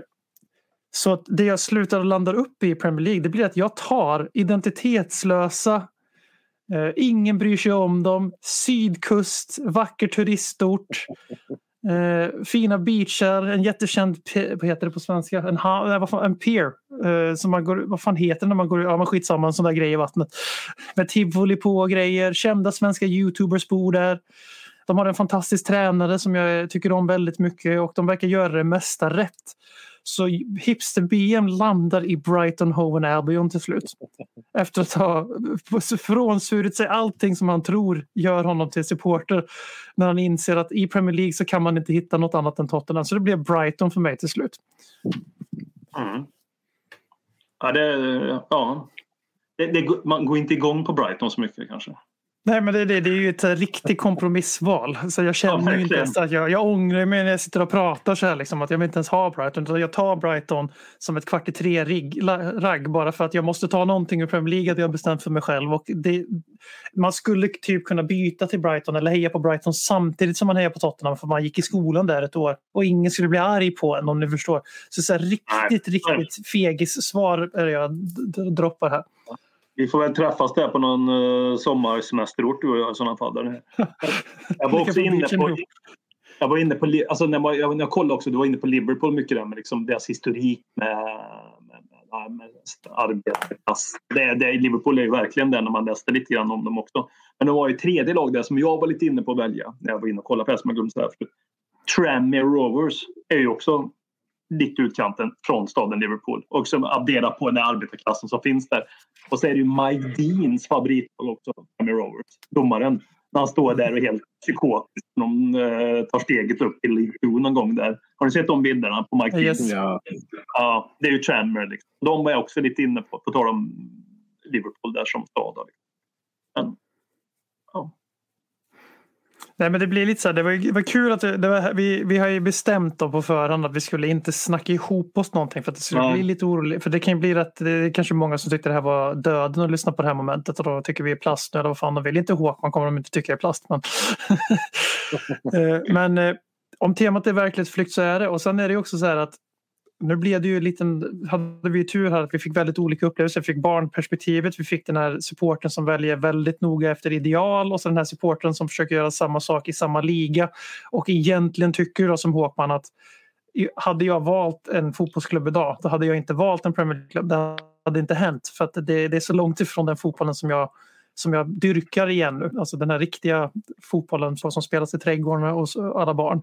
så att det jag slutar och landar upp i i Premier League det blir att jag tar identitetslösa, eh, ingen bryr sig om dem, sydkust, vacker turistort, eh, fina beachar, en jättekänd, vad heter det på svenska, en, ha, vad fan, en pier. Eh, som man går, vad fan heter det när man går, ja men skitsamma, en sån där grej i vattnet. Med tivoli på och grejer, kända svenska youtubers bor där. De har en fantastisk tränare som jag tycker om väldigt mycket och de verkar göra det mesta rätt. Så Hipster BM landar i Brighton Hove Albion till slut. Efter att ha frånsvurit sig allting som han tror gör honom till supporter. När han inser att i Premier League så kan man inte hitta något annat än Tottenham. Så det blev Brighton för mig till slut. Mm. Ja, det, ja. Det, det, man går inte igång på Brighton så mycket kanske. Nej, men det, det, det är ju ett riktigt kompromissval. Så jag känner ju inte ens att jag, jag ångrar mig när jag sitter och pratar så här, liksom, att jag vill inte ens ha Brighton. Utan jag tar Brighton som ett kvart i tre-ragg bara för att jag måste ta någonting ur Premier League att jag har bestämt för mig själv. Och det, man skulle typ kunna byta till Brighton eller heja på Brighton samtidigt som man hejar på Tottenham för man gick i skolan där ett år och ingen skulle bli arg på en om ni förstår. Så, så här, riktigt, riktigt fegis svar är det jag droppar här. Vi får väl träffas där på någon uh, sommarsemesterort du och jag i sådana fall. Jag var också inne på... Jag var inne på, alltså när man, jag, när jag kollade också, du var inne på Liverpool mycket där med liksom deras historik med, med, med, med arbetarklass. Det, det, Liverpool är ju verkligen det när man läste lite grann om dem också. Men det var ju tredje lag där som jag var lite inne på att välja när jag var inne och kollade på det som jag glömde säga förut. Tranmere Rovers är ju också lite utkanten från staden Liverpool. Och som adderar på den här arbetarklassen som finns där. Och så är det ju Mike Deans favoritlag också, Tranmere Rovers. Domaren. När han står där och är helt psykotisk. när De eh, tar steget upp till League 2 någon gång där. Har ni sett de bilderna på Mike Yes. Deans? Ja. Ja, det är ju Tranmere. Liksom. De var jag också lite inne på, på tal om Liverpool där som stad. Liksom. Men. Nej, men det blir lite så här, det var, det var kul att det, det var, vi, vi har ju bestämt då på förhand att vi skulle inte snacka ihop oss någonting för att det skulle Nej. bli lite oroligt. För det kan ju bli att det är kanske många som tyckte det här var döden att lyssna på det här momentet och då tycker vi är plast nu eller vad fan de vill. Inte Håkman kommer de inte tycka är plast. Men, Eh, men eh, om temat är verklighetsflykt så är det och sen är det också så här att nu blev det ju liten, hade vi tur här att vi fick väldigt olika upplevelser. Vi fick barnperspektivet, vi fick den här supporten som väljer väldigt noga efter ideal och så den här supporten som försöker göra samma sak i samma liga. Och egentligen tycker jag som Håkman att hade jag valt en fotbollsklubb idag då hade jag inte valt en Premier League-klubb. Det hade inte hänt för att det, det är så långt ifrån den fotbollen som jag som jag dyrkar igen nu. Alltså den här riktiga fotbollen som spelas i trädgården hos alla barn.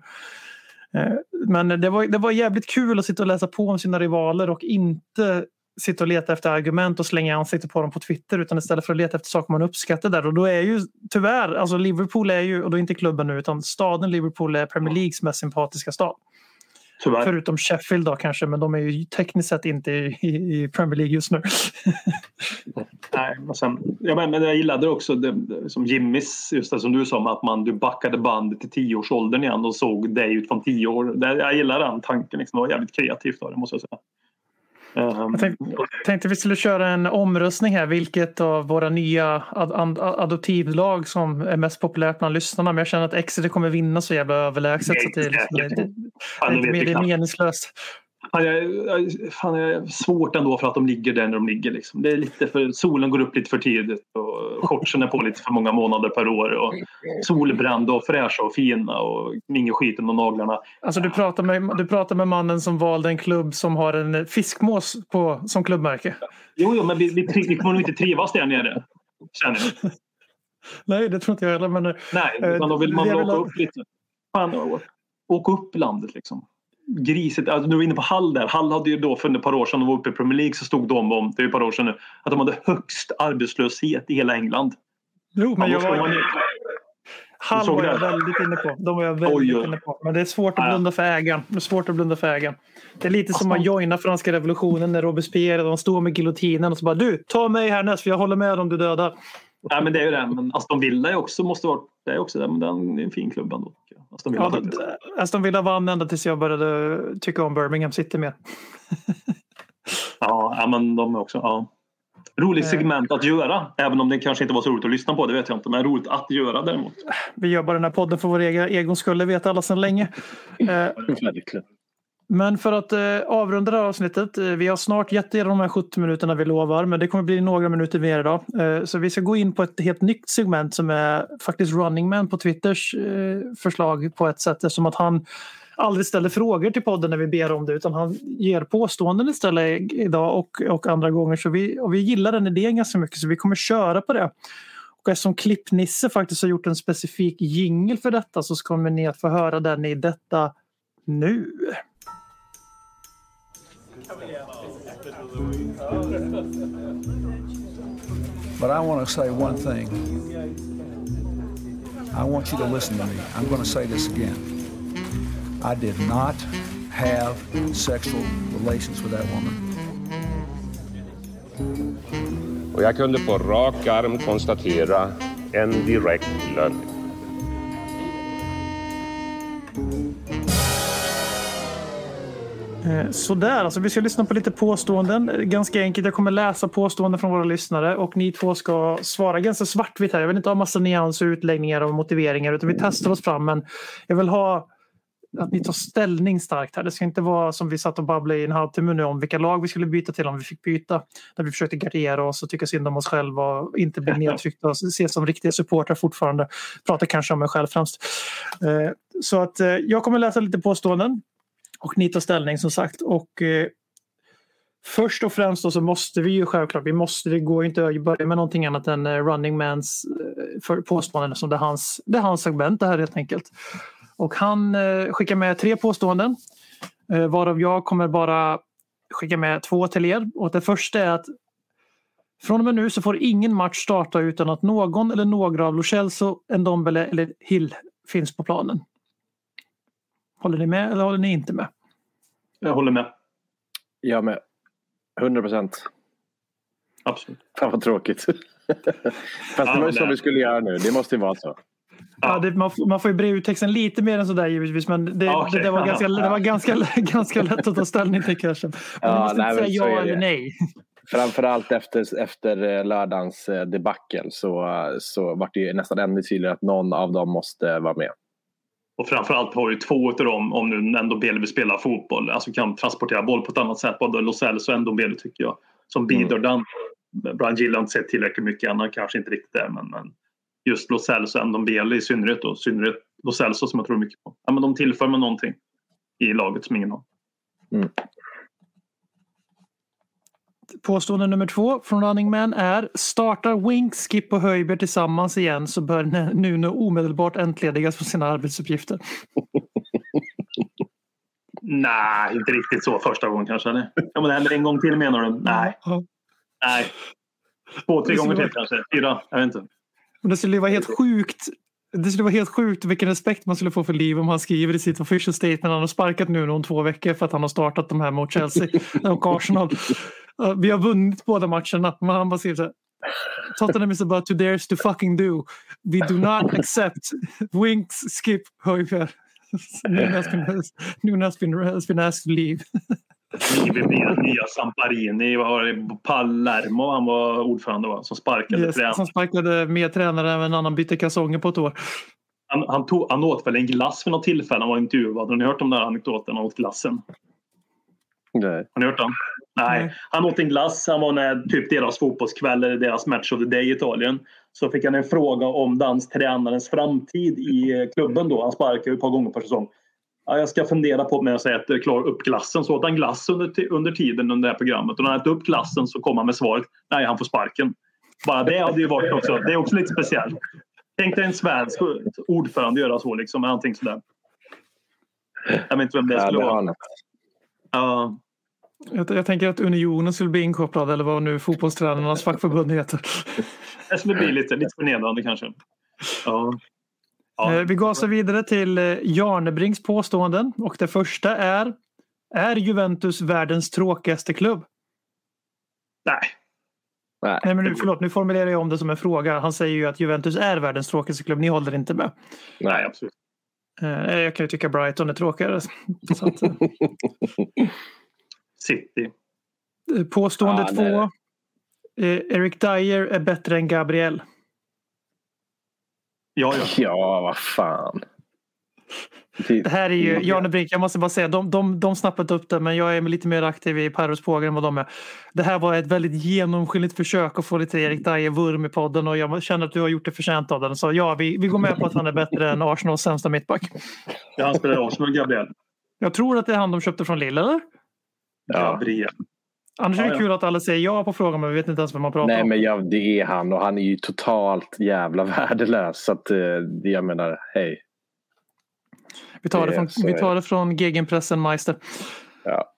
Eh, men det var, det var jävligt kul att sitta och läsa på om sina rivaler och inte sitta och leta efter argument och slänga i ansiktet på dem på Twitter utan istället för att leta efter saker man uppskattar där. Och då är ju tyvärr, alltså Liverpool är ju, och då inte klubben nu utan staden Liverpool är Premier Leagues mest sympatiska stad. Tyvärr. Förutom Sheffield då kanske, men de är ju tekniskt sett inte i, Premier League just nu. Nej, men sen, ja, men, jag gillade också det, som Jimmys, just det som du sa, att man, du backade bandet till tioårsåldern igen och såg dig utifrån tio år. Det, jag gillar den tanken. Liksom. Det var jävligt kreativt av det måste jag säga. Ehm, Jag tänkte, tänkte vi skulle köra en omröstning här. Vilket av våra nya ad, ad, adoptivlag som är mest populärt bland lyssnarna. Men jag känner att Exeter kommer vinna så jävla överlägset. Så att det, är liksom- det, det, det, det är meningslöst. Fan, jag, fan, jag är svårt ändå för att de ligger där när de ligger. Liksom. Det är lite för, solen går upp lite för tidigt och shortsen är på lite för många månader per år. Och solbrända och fräscha och fina och ingen skiten och naglarna. Alltså du pratar, med, du pratar med mannen som valde en klubb som har en fiskmås på, som klubbmärke. Jo, jo men vi, vi, vi kommer nog inte trivas där nere. Känner jag. Nej, det tror inte jag heller. Men Nej, Eh, utan då vill man väl åka upp lite. Fan, åka upp landet liksom. Grisigt. Alltså, du var inne på Hall där. Hall hade ju då för ett par år sedan de var uppe i Premier League så stod de om, det är ett par år sedan nu, att de hade högst arbetslöshet i hela England. jo, men Ja, jag var, ju- Hall var jag det. väldigt inne på. De var jag väldigt Oj, inne på. Men det är svårt att blunda för ägaren. Det är svårt att blunda för ägaren. Det är lite som Alltså- att joina franska revolutionen när Robespierre de står med giljotinen och så bara du, ta mig härnäst för jag håller med om du dödar. Nej, men det är ju det. Men Aston Villa är också, måste vara, det är också det, men den är en fin klubb ändå. Aston Villa Ja, det- Aston Villa vann ända tills jag började tycka om Birmingham City mer. Ja, men de är också... Ja. Roligt Eh. segment att göra. Även om det kanske inte var så roligt att lyssna på, det vet jag inte. Men roligt att göra däremot. Vi gör bara den här podden för vår egen, egen skull, det vet alla sedan länge. Eh, Verkligen. Men för att eh, avrunda det här avsnittet. Eh, vi har snart gett er de här 70 minuterna vi lovar. Men det kommer bli några minuter mer idag. Eh, så vi ska gå in på ett helt nytt segment som är faktiskt Running Man på Twitters eh, förslag på ett sätt. Eftersom att han aldrig ställer frågor till podden när vi ber om det. Utan han ger påståenden istället idag och, och andra gånger. Så vi, och vi gillar den idén ganska mycket så vi kommer köra på det. Och eftersom Klippnisse faktiskt har gjort en specifik jingel för detta så kommer ni att få höra den i detta nu. But I want to say one thing. I want you to listen to me. I'm going to say this again. I did not have sexual relations with that woman. Och jag kunde på rak arm konstatera en direkt lögn. Sådär, alltså vi ska lyssna på lite påståenden. Eh, Ganska enkelt, jag kommer läsa påståenden från våra lyssnare och ni två ska svara ganska svartvitt här. Jag vill inte ha massa nyanser, utläggningar och motiveringar utan vi testar oss fram. Men jag vill ha att ni tar ställning starkt här. Det ska inte vara som vi satt och babblade i en halvtimme nu om vilka lag vi skulle byta till om vi fick byta. När vi försökte gardera oss och tycka synd om oss själva och inte bli nedtryckta och ses som riktiga supportrar fortfarande. Pratar kanske om mig själv främst. Eh, Så att eh, jag kommer läsa lite påståenden och ni tar ställning som sagt. Och eh, Först och främst då så måste vi ju självklart, vi måste, det går ju inte att börja med någonting annat än eh, running mans eh, för påståenden som det är hans, det är hans segment det här helt enkelt. Och han eh, skickar med tre påståenden eh, varav jag kommer bara skicka med två till er. Och det första är att från och med nu så får ingen match starta utan att någon eller några av Lo Celso, Ndombele eller Hill finns på planen. Håller ni med eller håller ni inte med? Jag håller med. Jag med. 100 procent. Absolut. Fan vad tråkigt. Fast det var ju så vi skulle göra nu. Det måste ju vara så. Ja, det, man, får- man får ju bre ut texten lite mer än sådär givetvis men det, okej. det, det var, ganska, det var ganska, ganska lätt att ta ställning till kanske. Men Ja, man måste nej, inte säga så ja eller nej. Framförallt efter, efter eh, lördagens eh, debacle så, eh, så vart det ju nästan ännu tydligare att någon av dem måste vara med. Och framförallt har ju två av dem, om nu ändå Bele vill spela fotboll, alltså kan transportera boll på ett annat sätt. Både Los Angeles och ändå Bele tycker jag. Som bidrar den. Brian Gill har inte sett tillräckligt mycket än, kanske inte riktigt är men, men just Los Angeles och ändå Bele i synnerhet då. Synnerhet Los Angeles som jag tror mycket på. Ja, men de tillför med någonting i laget som ingen har. Påstående nummer två från Running Man är startar Wink, Skip och Höjber tillsammans igen så bör Nuno omedelbart entledigas från sina arbetsuppgifter. Nej, inte riktigt så första gången kanske. Eller? Ja, men det händer en gång till menar du? Nej. Ja. Nej. Två, tre gånger till kanske. Fyra. Jag vet inte. Men det skulle ju vara helt sjukt. Det skulle vara helt sjukt vilken respekt man skulle få för Liv om han skriver i sitt official statement att han har sparkat nu om två veckor för att han har startat de här mot Chelsea och Arsenal. Vi har vunnit båda matcherna men han bara skriver så här. Tottenham is about to dares to fucking do. We do not accept winks, skip, Höjbjerg. Nuno has been, has been, asked to leave. Nya, nya Samparini. Vad var det? Palermo han var ordförande va? Som sparkade Yes, tränaren. som sparkade mer tränare än en annan bytte kalsonger på ett år. Han, han, tog, han åt väl en glass för något tillfälle. Han var intervjuad. Har ni hört om den här anekdoten? Han åt glassen. Nej. Har ni hört den? Nej. Nej. Han åt en glass. Han var när typ deras fotbollskväll eller deras match of the day i Italien. Så fick han en fråga om danstränarens framtid i eh, klubben då. Han sparkar ju ett par gånger per säsong. Ja, jag ska fundera på med att säga att klara upp glassen. Så åt han glass under, under tiden under det här programmet. Och när han ätit upp glassen så kom han med svaret. Nej, han får sparken. Bara det hade ju varit också. Det är också lite speciellt. Tänk dig en svensk ordförande göra så liksom. Någonting sådär. Jag vet inte vem det Ja, skulle det vara. Ja. Jag, jag tänker att Unionen skulle bli inkopplad eller vad nu fotbollstränarnas fackförbund heter. Det skulle bli lite, lite förnedrande kanske. Ja. Ja. Eh, Vi gasar vidare till eh, Jarnebrings påståenden och det första är Är Juventus världens tråkigaste klubb? Nej. Nej. Nej, men nu, förlåt, nu formulerar jag om det som en fråga. Han säger ju att Juventus är världens tråkigaste klubb. Ni håller inte med. Nej, absolut. Eh, Jag kan ju tycka Brighton är tråkigare. Så att, eh, City. påstående Ja, två. eh, Eric Dyer är bättre än Gabriel. Ja, ja. Ja, vad fan. Typ. Det här är ju, Jarnebrink, jag måste bara säga, de, de, de snappade upp det men jag är lite mer aktiv i Perros pågar än vad de är. Det här var ett väldigt genomskinligt försök att få lite Erik Dyer-vurm i podden och jag känner att du har gjort det förtjänt av den. Så ja, vi, vi går med på att han är bättre än Arsenals sämsta mittback. ja han spelar Arsenal, Gabriel. Jag tror att det är han de köpte från Lille, eller? Ja. Gabriel. Annars är det ja. kul att alla säger ja på frågan men vi vet inte ens vem man pratar Nej om. men ja, det är han och han är ju totalt jävla värdelös. Så att, eh, jag menar, hej. Vi tar det från, vi tar det från Gegenpressen Meister. Ja.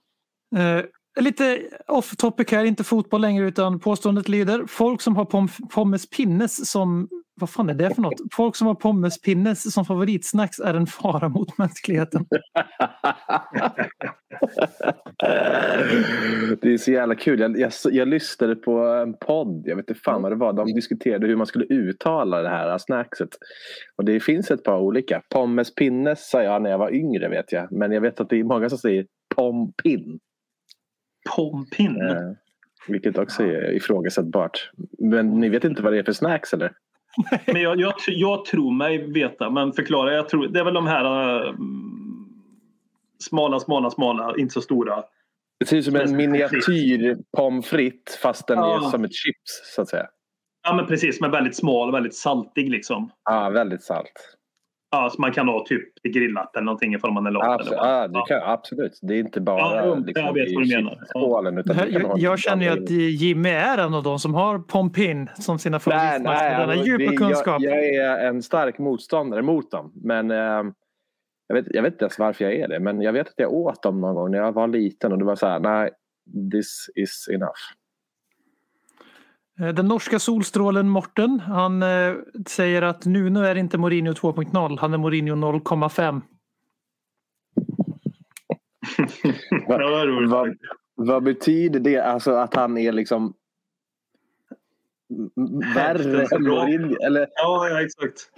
Lite off topic här, inte fotboll längre utan påståendet lyder folk som har pom- pommes pinnes som vad fan är det för något? Folk som har pommes pinnes som favoritsnacks är en fara mot mänskligheten. Det är så jävla kul. Jag, jag, jag lyssnade på en podd, jag vet inte fan vad det var. De diskuterade hur man skulle uttala det här snackset. Och det finns ett par olika. Pommes pinnes sa jag när jag var yngre vet jag. Men jag vet att det är många som säger pompin. Pompin. Eh, vilket också är ifrågasättbart. Men ni vet inte vad det är för snacks eller? Men jag, jag, jag tror mig veta, men förklara. Jag tror, det är väl de här uh, smala, smala, smala, inte så stora. Det ser ut som en miniatyr pommes frites fast den Ja. är som ett chips så att säga. Ja men precis, men väldigt smal och väldigt saltig liksom. Ja, väldigt salt. Ja, så man kan ha typ grillat eller någonting ifall man är lat. Absolut, ja, du kan, absolut. Det är inte bara Ja, liksom, jag vet i vad du menar. chipsskålen, utan Det ha jag, jag känner ju att Jimmy är en av de som har pompin som sina denna alltså, djupa det- kunskap. Jag, jag är en stark motståndare mot dem. Men eh, jag, vet, jag vet inte ens varför jag är det. Men jag vet att jag åt dem någon gång när jag var liten och det var så här, nej, this is enough. Eh, Den norska solstrålen Morten, han eh, säger att Nuno är inte Mourinho 2.0, han är Mourinho 0,5. Ja, det är roligt. Vad, vad betyder det? Alltså att han är liksom värre än Mourinho? Eller Ja, ja, exakt.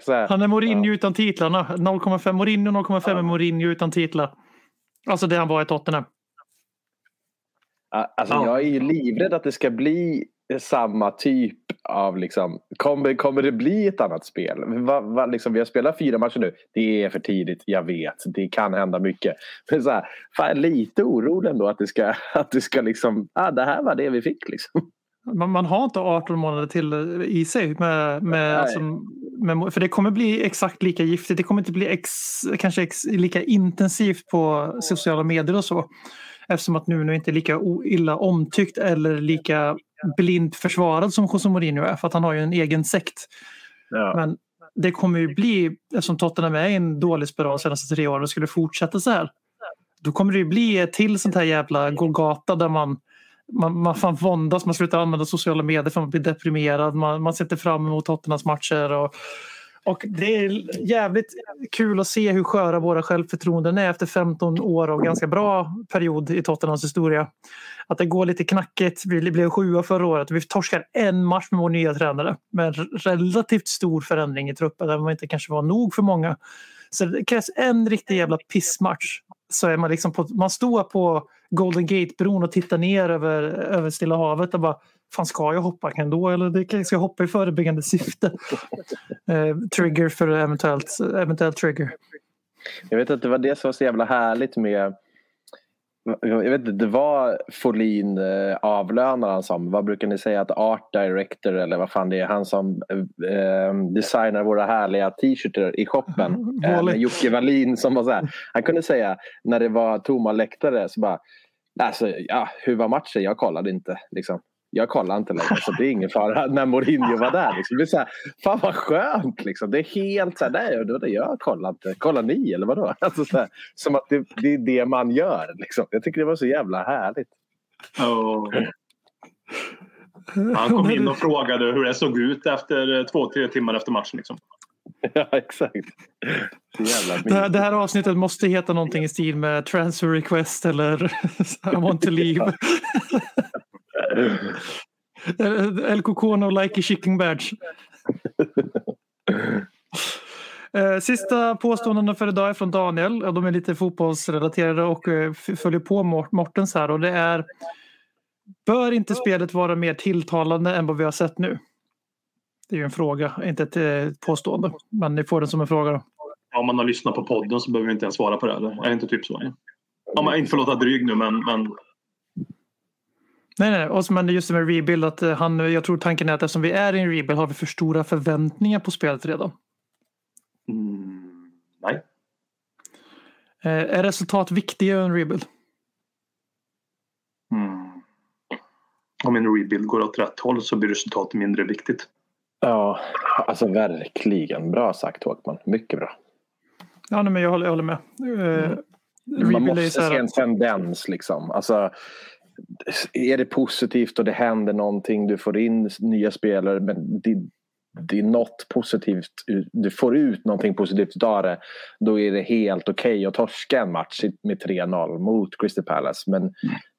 så här. Han är Mourinho utan titlarna. 0,5 Mourinho, 0,5 är Mourinho utan titlar. Alltså det han var i Tottenham. Alltså, Ja. Jag är ju livrädd att det ska bli samma typ av... Liksom, kommer, kommer det bli ett annat spel? Va, va, liksom, vi har spelat fyra matcher nu. Det är för tidigt, jag vet. Det kan hända mycket. Men så här, fan, lite orolig ändå att det ska... Att det ska liksom, ah, det här var det vi fick. Liksom. Man, man har inte 18 månader till eh, i sig. Med, med, alltså, med, för det kommer bli exakt lika giftigt. Det kommer inte bli ex, kanske ex, lika intensivt på sociala medier och så. Eftersom att Nuno inte är lika illa omtyckt eller lika blint försvarad som José Mourinho är. För att han har ju en egen sekt. Ja. Men det kommer ju bli, eftersom Tottenham är i en dålig spiral de senaste tre åren och skulle fortsätta så här. Då kommer det ju bli ett till sånt här jävla Golgata där man man, man fan våndas, man slutar använda sociala medier för man blir deprimerad. Man, man sätter fram emot Tottenhams matcher. Och, och det är jävligt kul att se hur sköra våra självförtroenden är efter 15 år av ganska bra period i Tottenhams historia. Att det går lite knackigt. Vi blev sjua förra året. Vi torskar en match med vår nya tränare med en relativt stor förändring i truppen där man inte kanske var nog för många. Så det krävs en riktig jävla pissmatch. Så är man liksom på, man står på Golden Gate-bron och tittar ner över, över Stilla havet och bara Fan ska jag hoppa ändå eller det ska jag hoppa i förebyggande syfte? Eh, trigger för eventuellt, eventuellt trigger. Jag vet att det var det som var så jävla härligt med jag vet inte, det var Folin eh, avlönar han som. Vad brukar ni säga att art director eller vad fan det är. Han som eh, designar våra härliga t-shirtar i shoppen. Eh, Jocke Wallin som var så här. Han kunde säga när det var tomma läktare så bara Alltså, ja, hur var matchen? Jag kollade inte. Liksom. Jag kollade inte längre så det är ingen fara när Mourinho var där. Liksom. Det är så här, fan vad skönt liksom. Det är helt så här, nej det, det, jag kollar inte. Kollar ni eller vadå? Alltså, så här, som att det, det är det man gör. Liksom. Jag tycker det var så jävla härligt. Ja. Han kom in och frågade hur det såg ut efter eh, två, tre timmar efter matchen. Liksom. Ja exakt. Det här, det här avsnittet måste heta någonting i stil med transfer request eller I want to leave. El Cocono like a chicken badge. Eh, Sista påståendena för idag är från Daniel. De är lite fotbollsrelaterade och eh, följer på Mort- Mortens här. Och det är Bör inte spelet vara mer tilltalande än vad vi har sett nu? Det är ju en fråga, inte ett eh, påstående. Men ni får den som en fråga. Då. Om man har lyssnat på podden så behöver vi inte ens svara på det. Eller? Är det inte typ så? Ja. Man inte får låta dryg nu men, men Nej, nej, och så- men just det med rebuild, att eh, han, jag tror tanken är att eftersom vi är i en rebuild har vi för stora förväntningar på spelet redan. mm, nej. Eh, Är resultat viktigare än rebuild? Mm. Om en rebuild går åt rätt håll så blir resultatet mindre viktigt. Ja, alltså verkligen. Bra sagt Håkman. Mycket bra. Ja, nej, men jag håller, jag håller med. Eh, man är ju måste så här se en tendens. Liksom. Alltså, är det positivt och det händer någonting, du får in nya spelare men det, det är något positivt, du får ut någonting positivt av det då är det helt okej att torska en match med 3-0 mot Crystal Palace men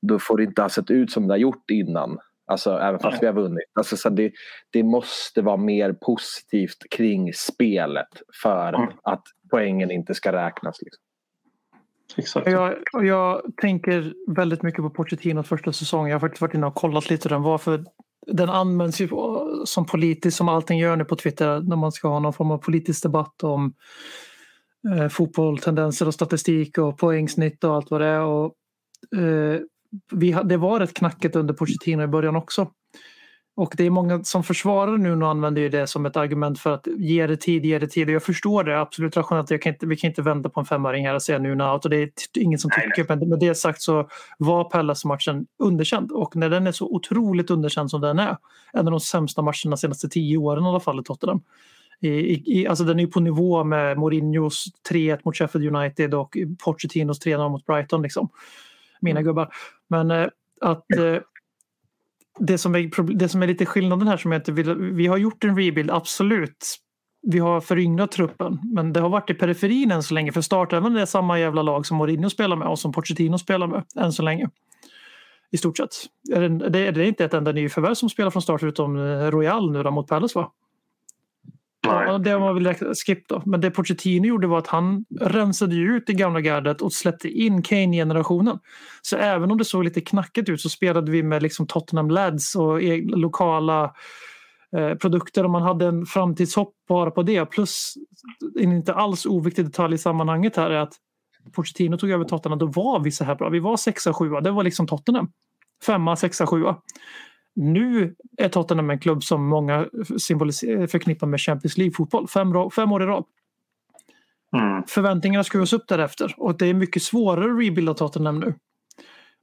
då får det inte ha sett ut som det har gjort innan. Alltså även fast vi har vunnit. Alltså, så det, det måste vara mer positivt kring spelet för Mm. att poängen inte ska räknas. Liksom. Exakt. Jag, jag tänker väldigt mycket på Pochettinos första säsong. Jag har faktiskt varit inne och kollat lite hur den var. För den används ju som politisk, som allting gör nu på Twitter, när man ska ha någon form av politisk debatt om eh, fotboll, tendenser och statistik och poängsnitt och allt vad det är. Och, eh, vi, det var rätt knackigt under Pochettino i början också. Och det är många som försvarar nu och använder ju det som ett argument för att ge det tid, ge det tid. Och jag förstår det absolut rationellt. Jag kan inte, vi kan inte vända på en femöring här och säga nu now. Och det är ingen som tycker. Men med det sagt så var Pallas-matchen underkänd. Och när den är så otroligt underkänd som den är. En av de sämsta matcherna de senaste tio åren i alla fall i Tottenham. I, i, alltså den är ju på nivå med Mourinhos 3-1 mot Sheffield United och Pochettinos 3-0 mot Brighton. Liksom. Mina gubbar. Men eh, att eh, det, som är, det som är lite skillnaden här som är att vi, Vi har gjort en rebuild, absolut. Vi har föryngrat truppen, men det har varit i periferin än så länge. För startelvan är samma jävla lag som Mourinho spelar med och som Pochettino spelar med än så länge. I stort sett. Är det, det, är- inte ett enda nyförvärv som spelar från start utom eh, Royal nu då mot Palace va? Nej. Och det var väl skipp skip då. Men det Pochettino gjorde var att han rensade ut det gamla gardet och släppte in Kane-generationen. Så även om det såg lite knackigt ut så spelade vi med liksom Tottenham Lads och e- lokala eh, produkter och man hade en framtidshopp bara på det. Plus en inte alls oviktig detalj i sammanhanget här är att Pochettino tog över Tottenham, då var vi så här bra. Vi var sexa, sjua. Det var liksom Tottenham. Femma, sexa, sjua. Nu är Tottenham en klubb som många förknippar med Champions League-fotboll. Fem, fem år i rad. Mm. Förväntningarna skruvas upp därefter och det är mycket svårare att rebuilda Tottenham nu.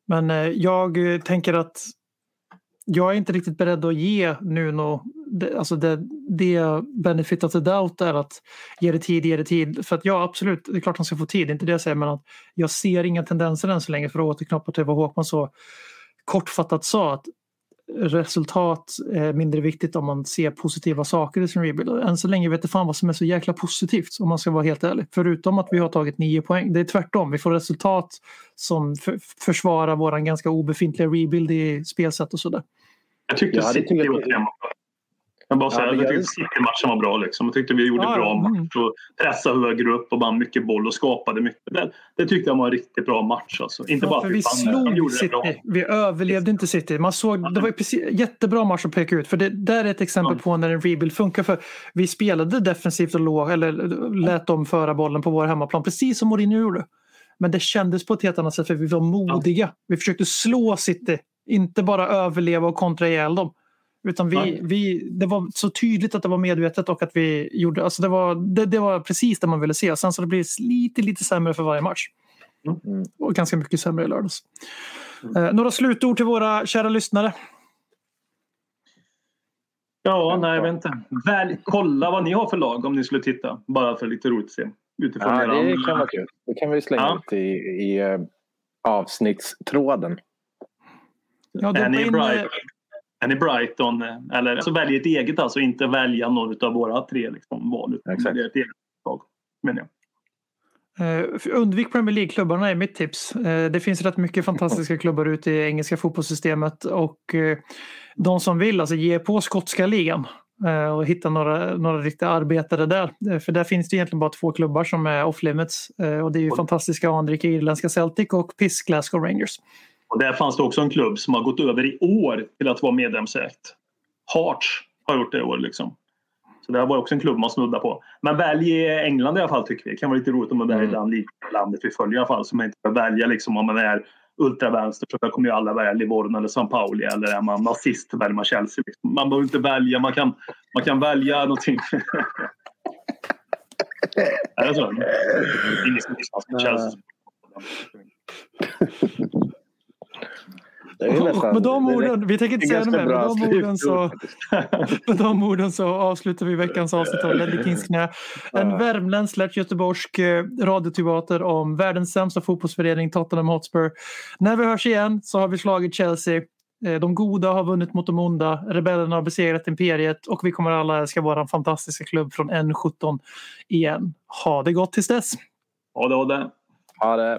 Men eh, jag tänker att jag är inte riktigt beredd att ge Nuno det, alltså det, det benefit of the doubt är att ge det tid, ge det tid. För att ja, absolut, det är klart han ska få tid, det är inte det jag säger, men att jag ser inga tendenser än så länge för att återknoppa till vad Håkman så kortfattat sa att resultat är mindre viktigt om man ser positiva saker i sin rebuild. Än så länge vet jag fan vad som är så jäkla positivt om man ska vara helt ärlig. Förutom att vi har tagit nio poäng. Det är tvärtom. Vi får resultat som för, försvarar vår ganska obefintliga rebuild i spelsätt och sådär. Jag tyckte Ja, det City extremt bra. Jag bara säger, Ja, jag tyckte City-matchen var bra. Liksom. Jag tyckte vi gjorde Ja, bra mm. match och pressade högre upp och vann mycket boll och skapade mycket. Det, det tyckte jag var en riktigt bra match. Alltså. Inte bara för vi de slog bra. City. Vi överlevde inte City. Man såg, det var precis, jättebra match att peka ut. För det där är ett exempel Ja. på när en rebuild funkar. För vi spelade defensivt och låg, eller lät dem föra bollen på vår hemmaplan. Precis som Mourinho gjorde. Men det kändes på ett helt annat sätt för vi var modiga. Vi försökte slå City. Inte bara överleva och kontra ihjäl dem. Utan vi, Nej. vi, det var så tydligt att det var medvetet och att vi gjorde... Alltså det, var, det, det var precis det man ville se. Sen så det blev lite, lite sämre för varje match. Mm. Och ganska mycket sämre i lördags. Eh, några slutord till våra kära lyssnare. Ja, nej, inte. Väl, kolla vad ni har för lag om ni skulle titta. Bara för lite roligt att se. Utifrån Ja, det kan vara kul. Det kan vi slänga Ja. ut i, i eh, avsnittstråden. Ja, ni, in, är ni Brighton? eh, Eller alltså, välj ett eget alltså. Inte välja någon av våra tre liksom, val. Exakt. välja ett eget lag. Menar jag. Eh, undvik Premier League-klubbarna är mitt tips. Eh, det finns rätt mycket fantastiska klubbar ute i engelska fotbollssystemet och eh, de som vill, alltså ge på skotska ligan och hitta några, några riktiga arbetare där. För där finns det egentligen bara två klubbar som är off limits och det är ju fantastiska anrika irländska Celtic och Piss Glasgow Rangers. Och där fanns det också en klubb som har gått över i år till att vara medlemsägt. Hearts har gjort det i år liksom. Så det var också en klubb man snuddar på. Men välj England i alla fall tycker vi. Det kan vara lite roligt om man väljer Mm. ligan, landet vi följer i alla fall. Så man inte behöver välja liksom om man är ultravänster så kommer ju alla välja Livorno eller San Pauli eller är man nazist väljer man Chelsea. Liksom. Man behöver inte välja, man kan, man kan välja någonting. är det så? Ingen som Chelsea. Nästan- med de orden, vi tänker inte säga mer, med de, orden så, slutord. med de orden så avslutar vi veckans avsnitt av Ledley Kings knä. En värmländsk slash göteborgsk eh, radioteater om världens sämsta fotbollsförening Tottenham Hotspur. När vi hörs igen så har vi slagit Chelsea. Eh, De goda har vunnit mot de onda, rebellerna har besegrat imperiet och vi kommer alla älska vår fantastiska klubb från N17 igen. Ha det gott tills dess! Ja, det var det. Ha det.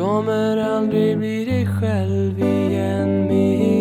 kommer aldrig bli dig själv igen. Min.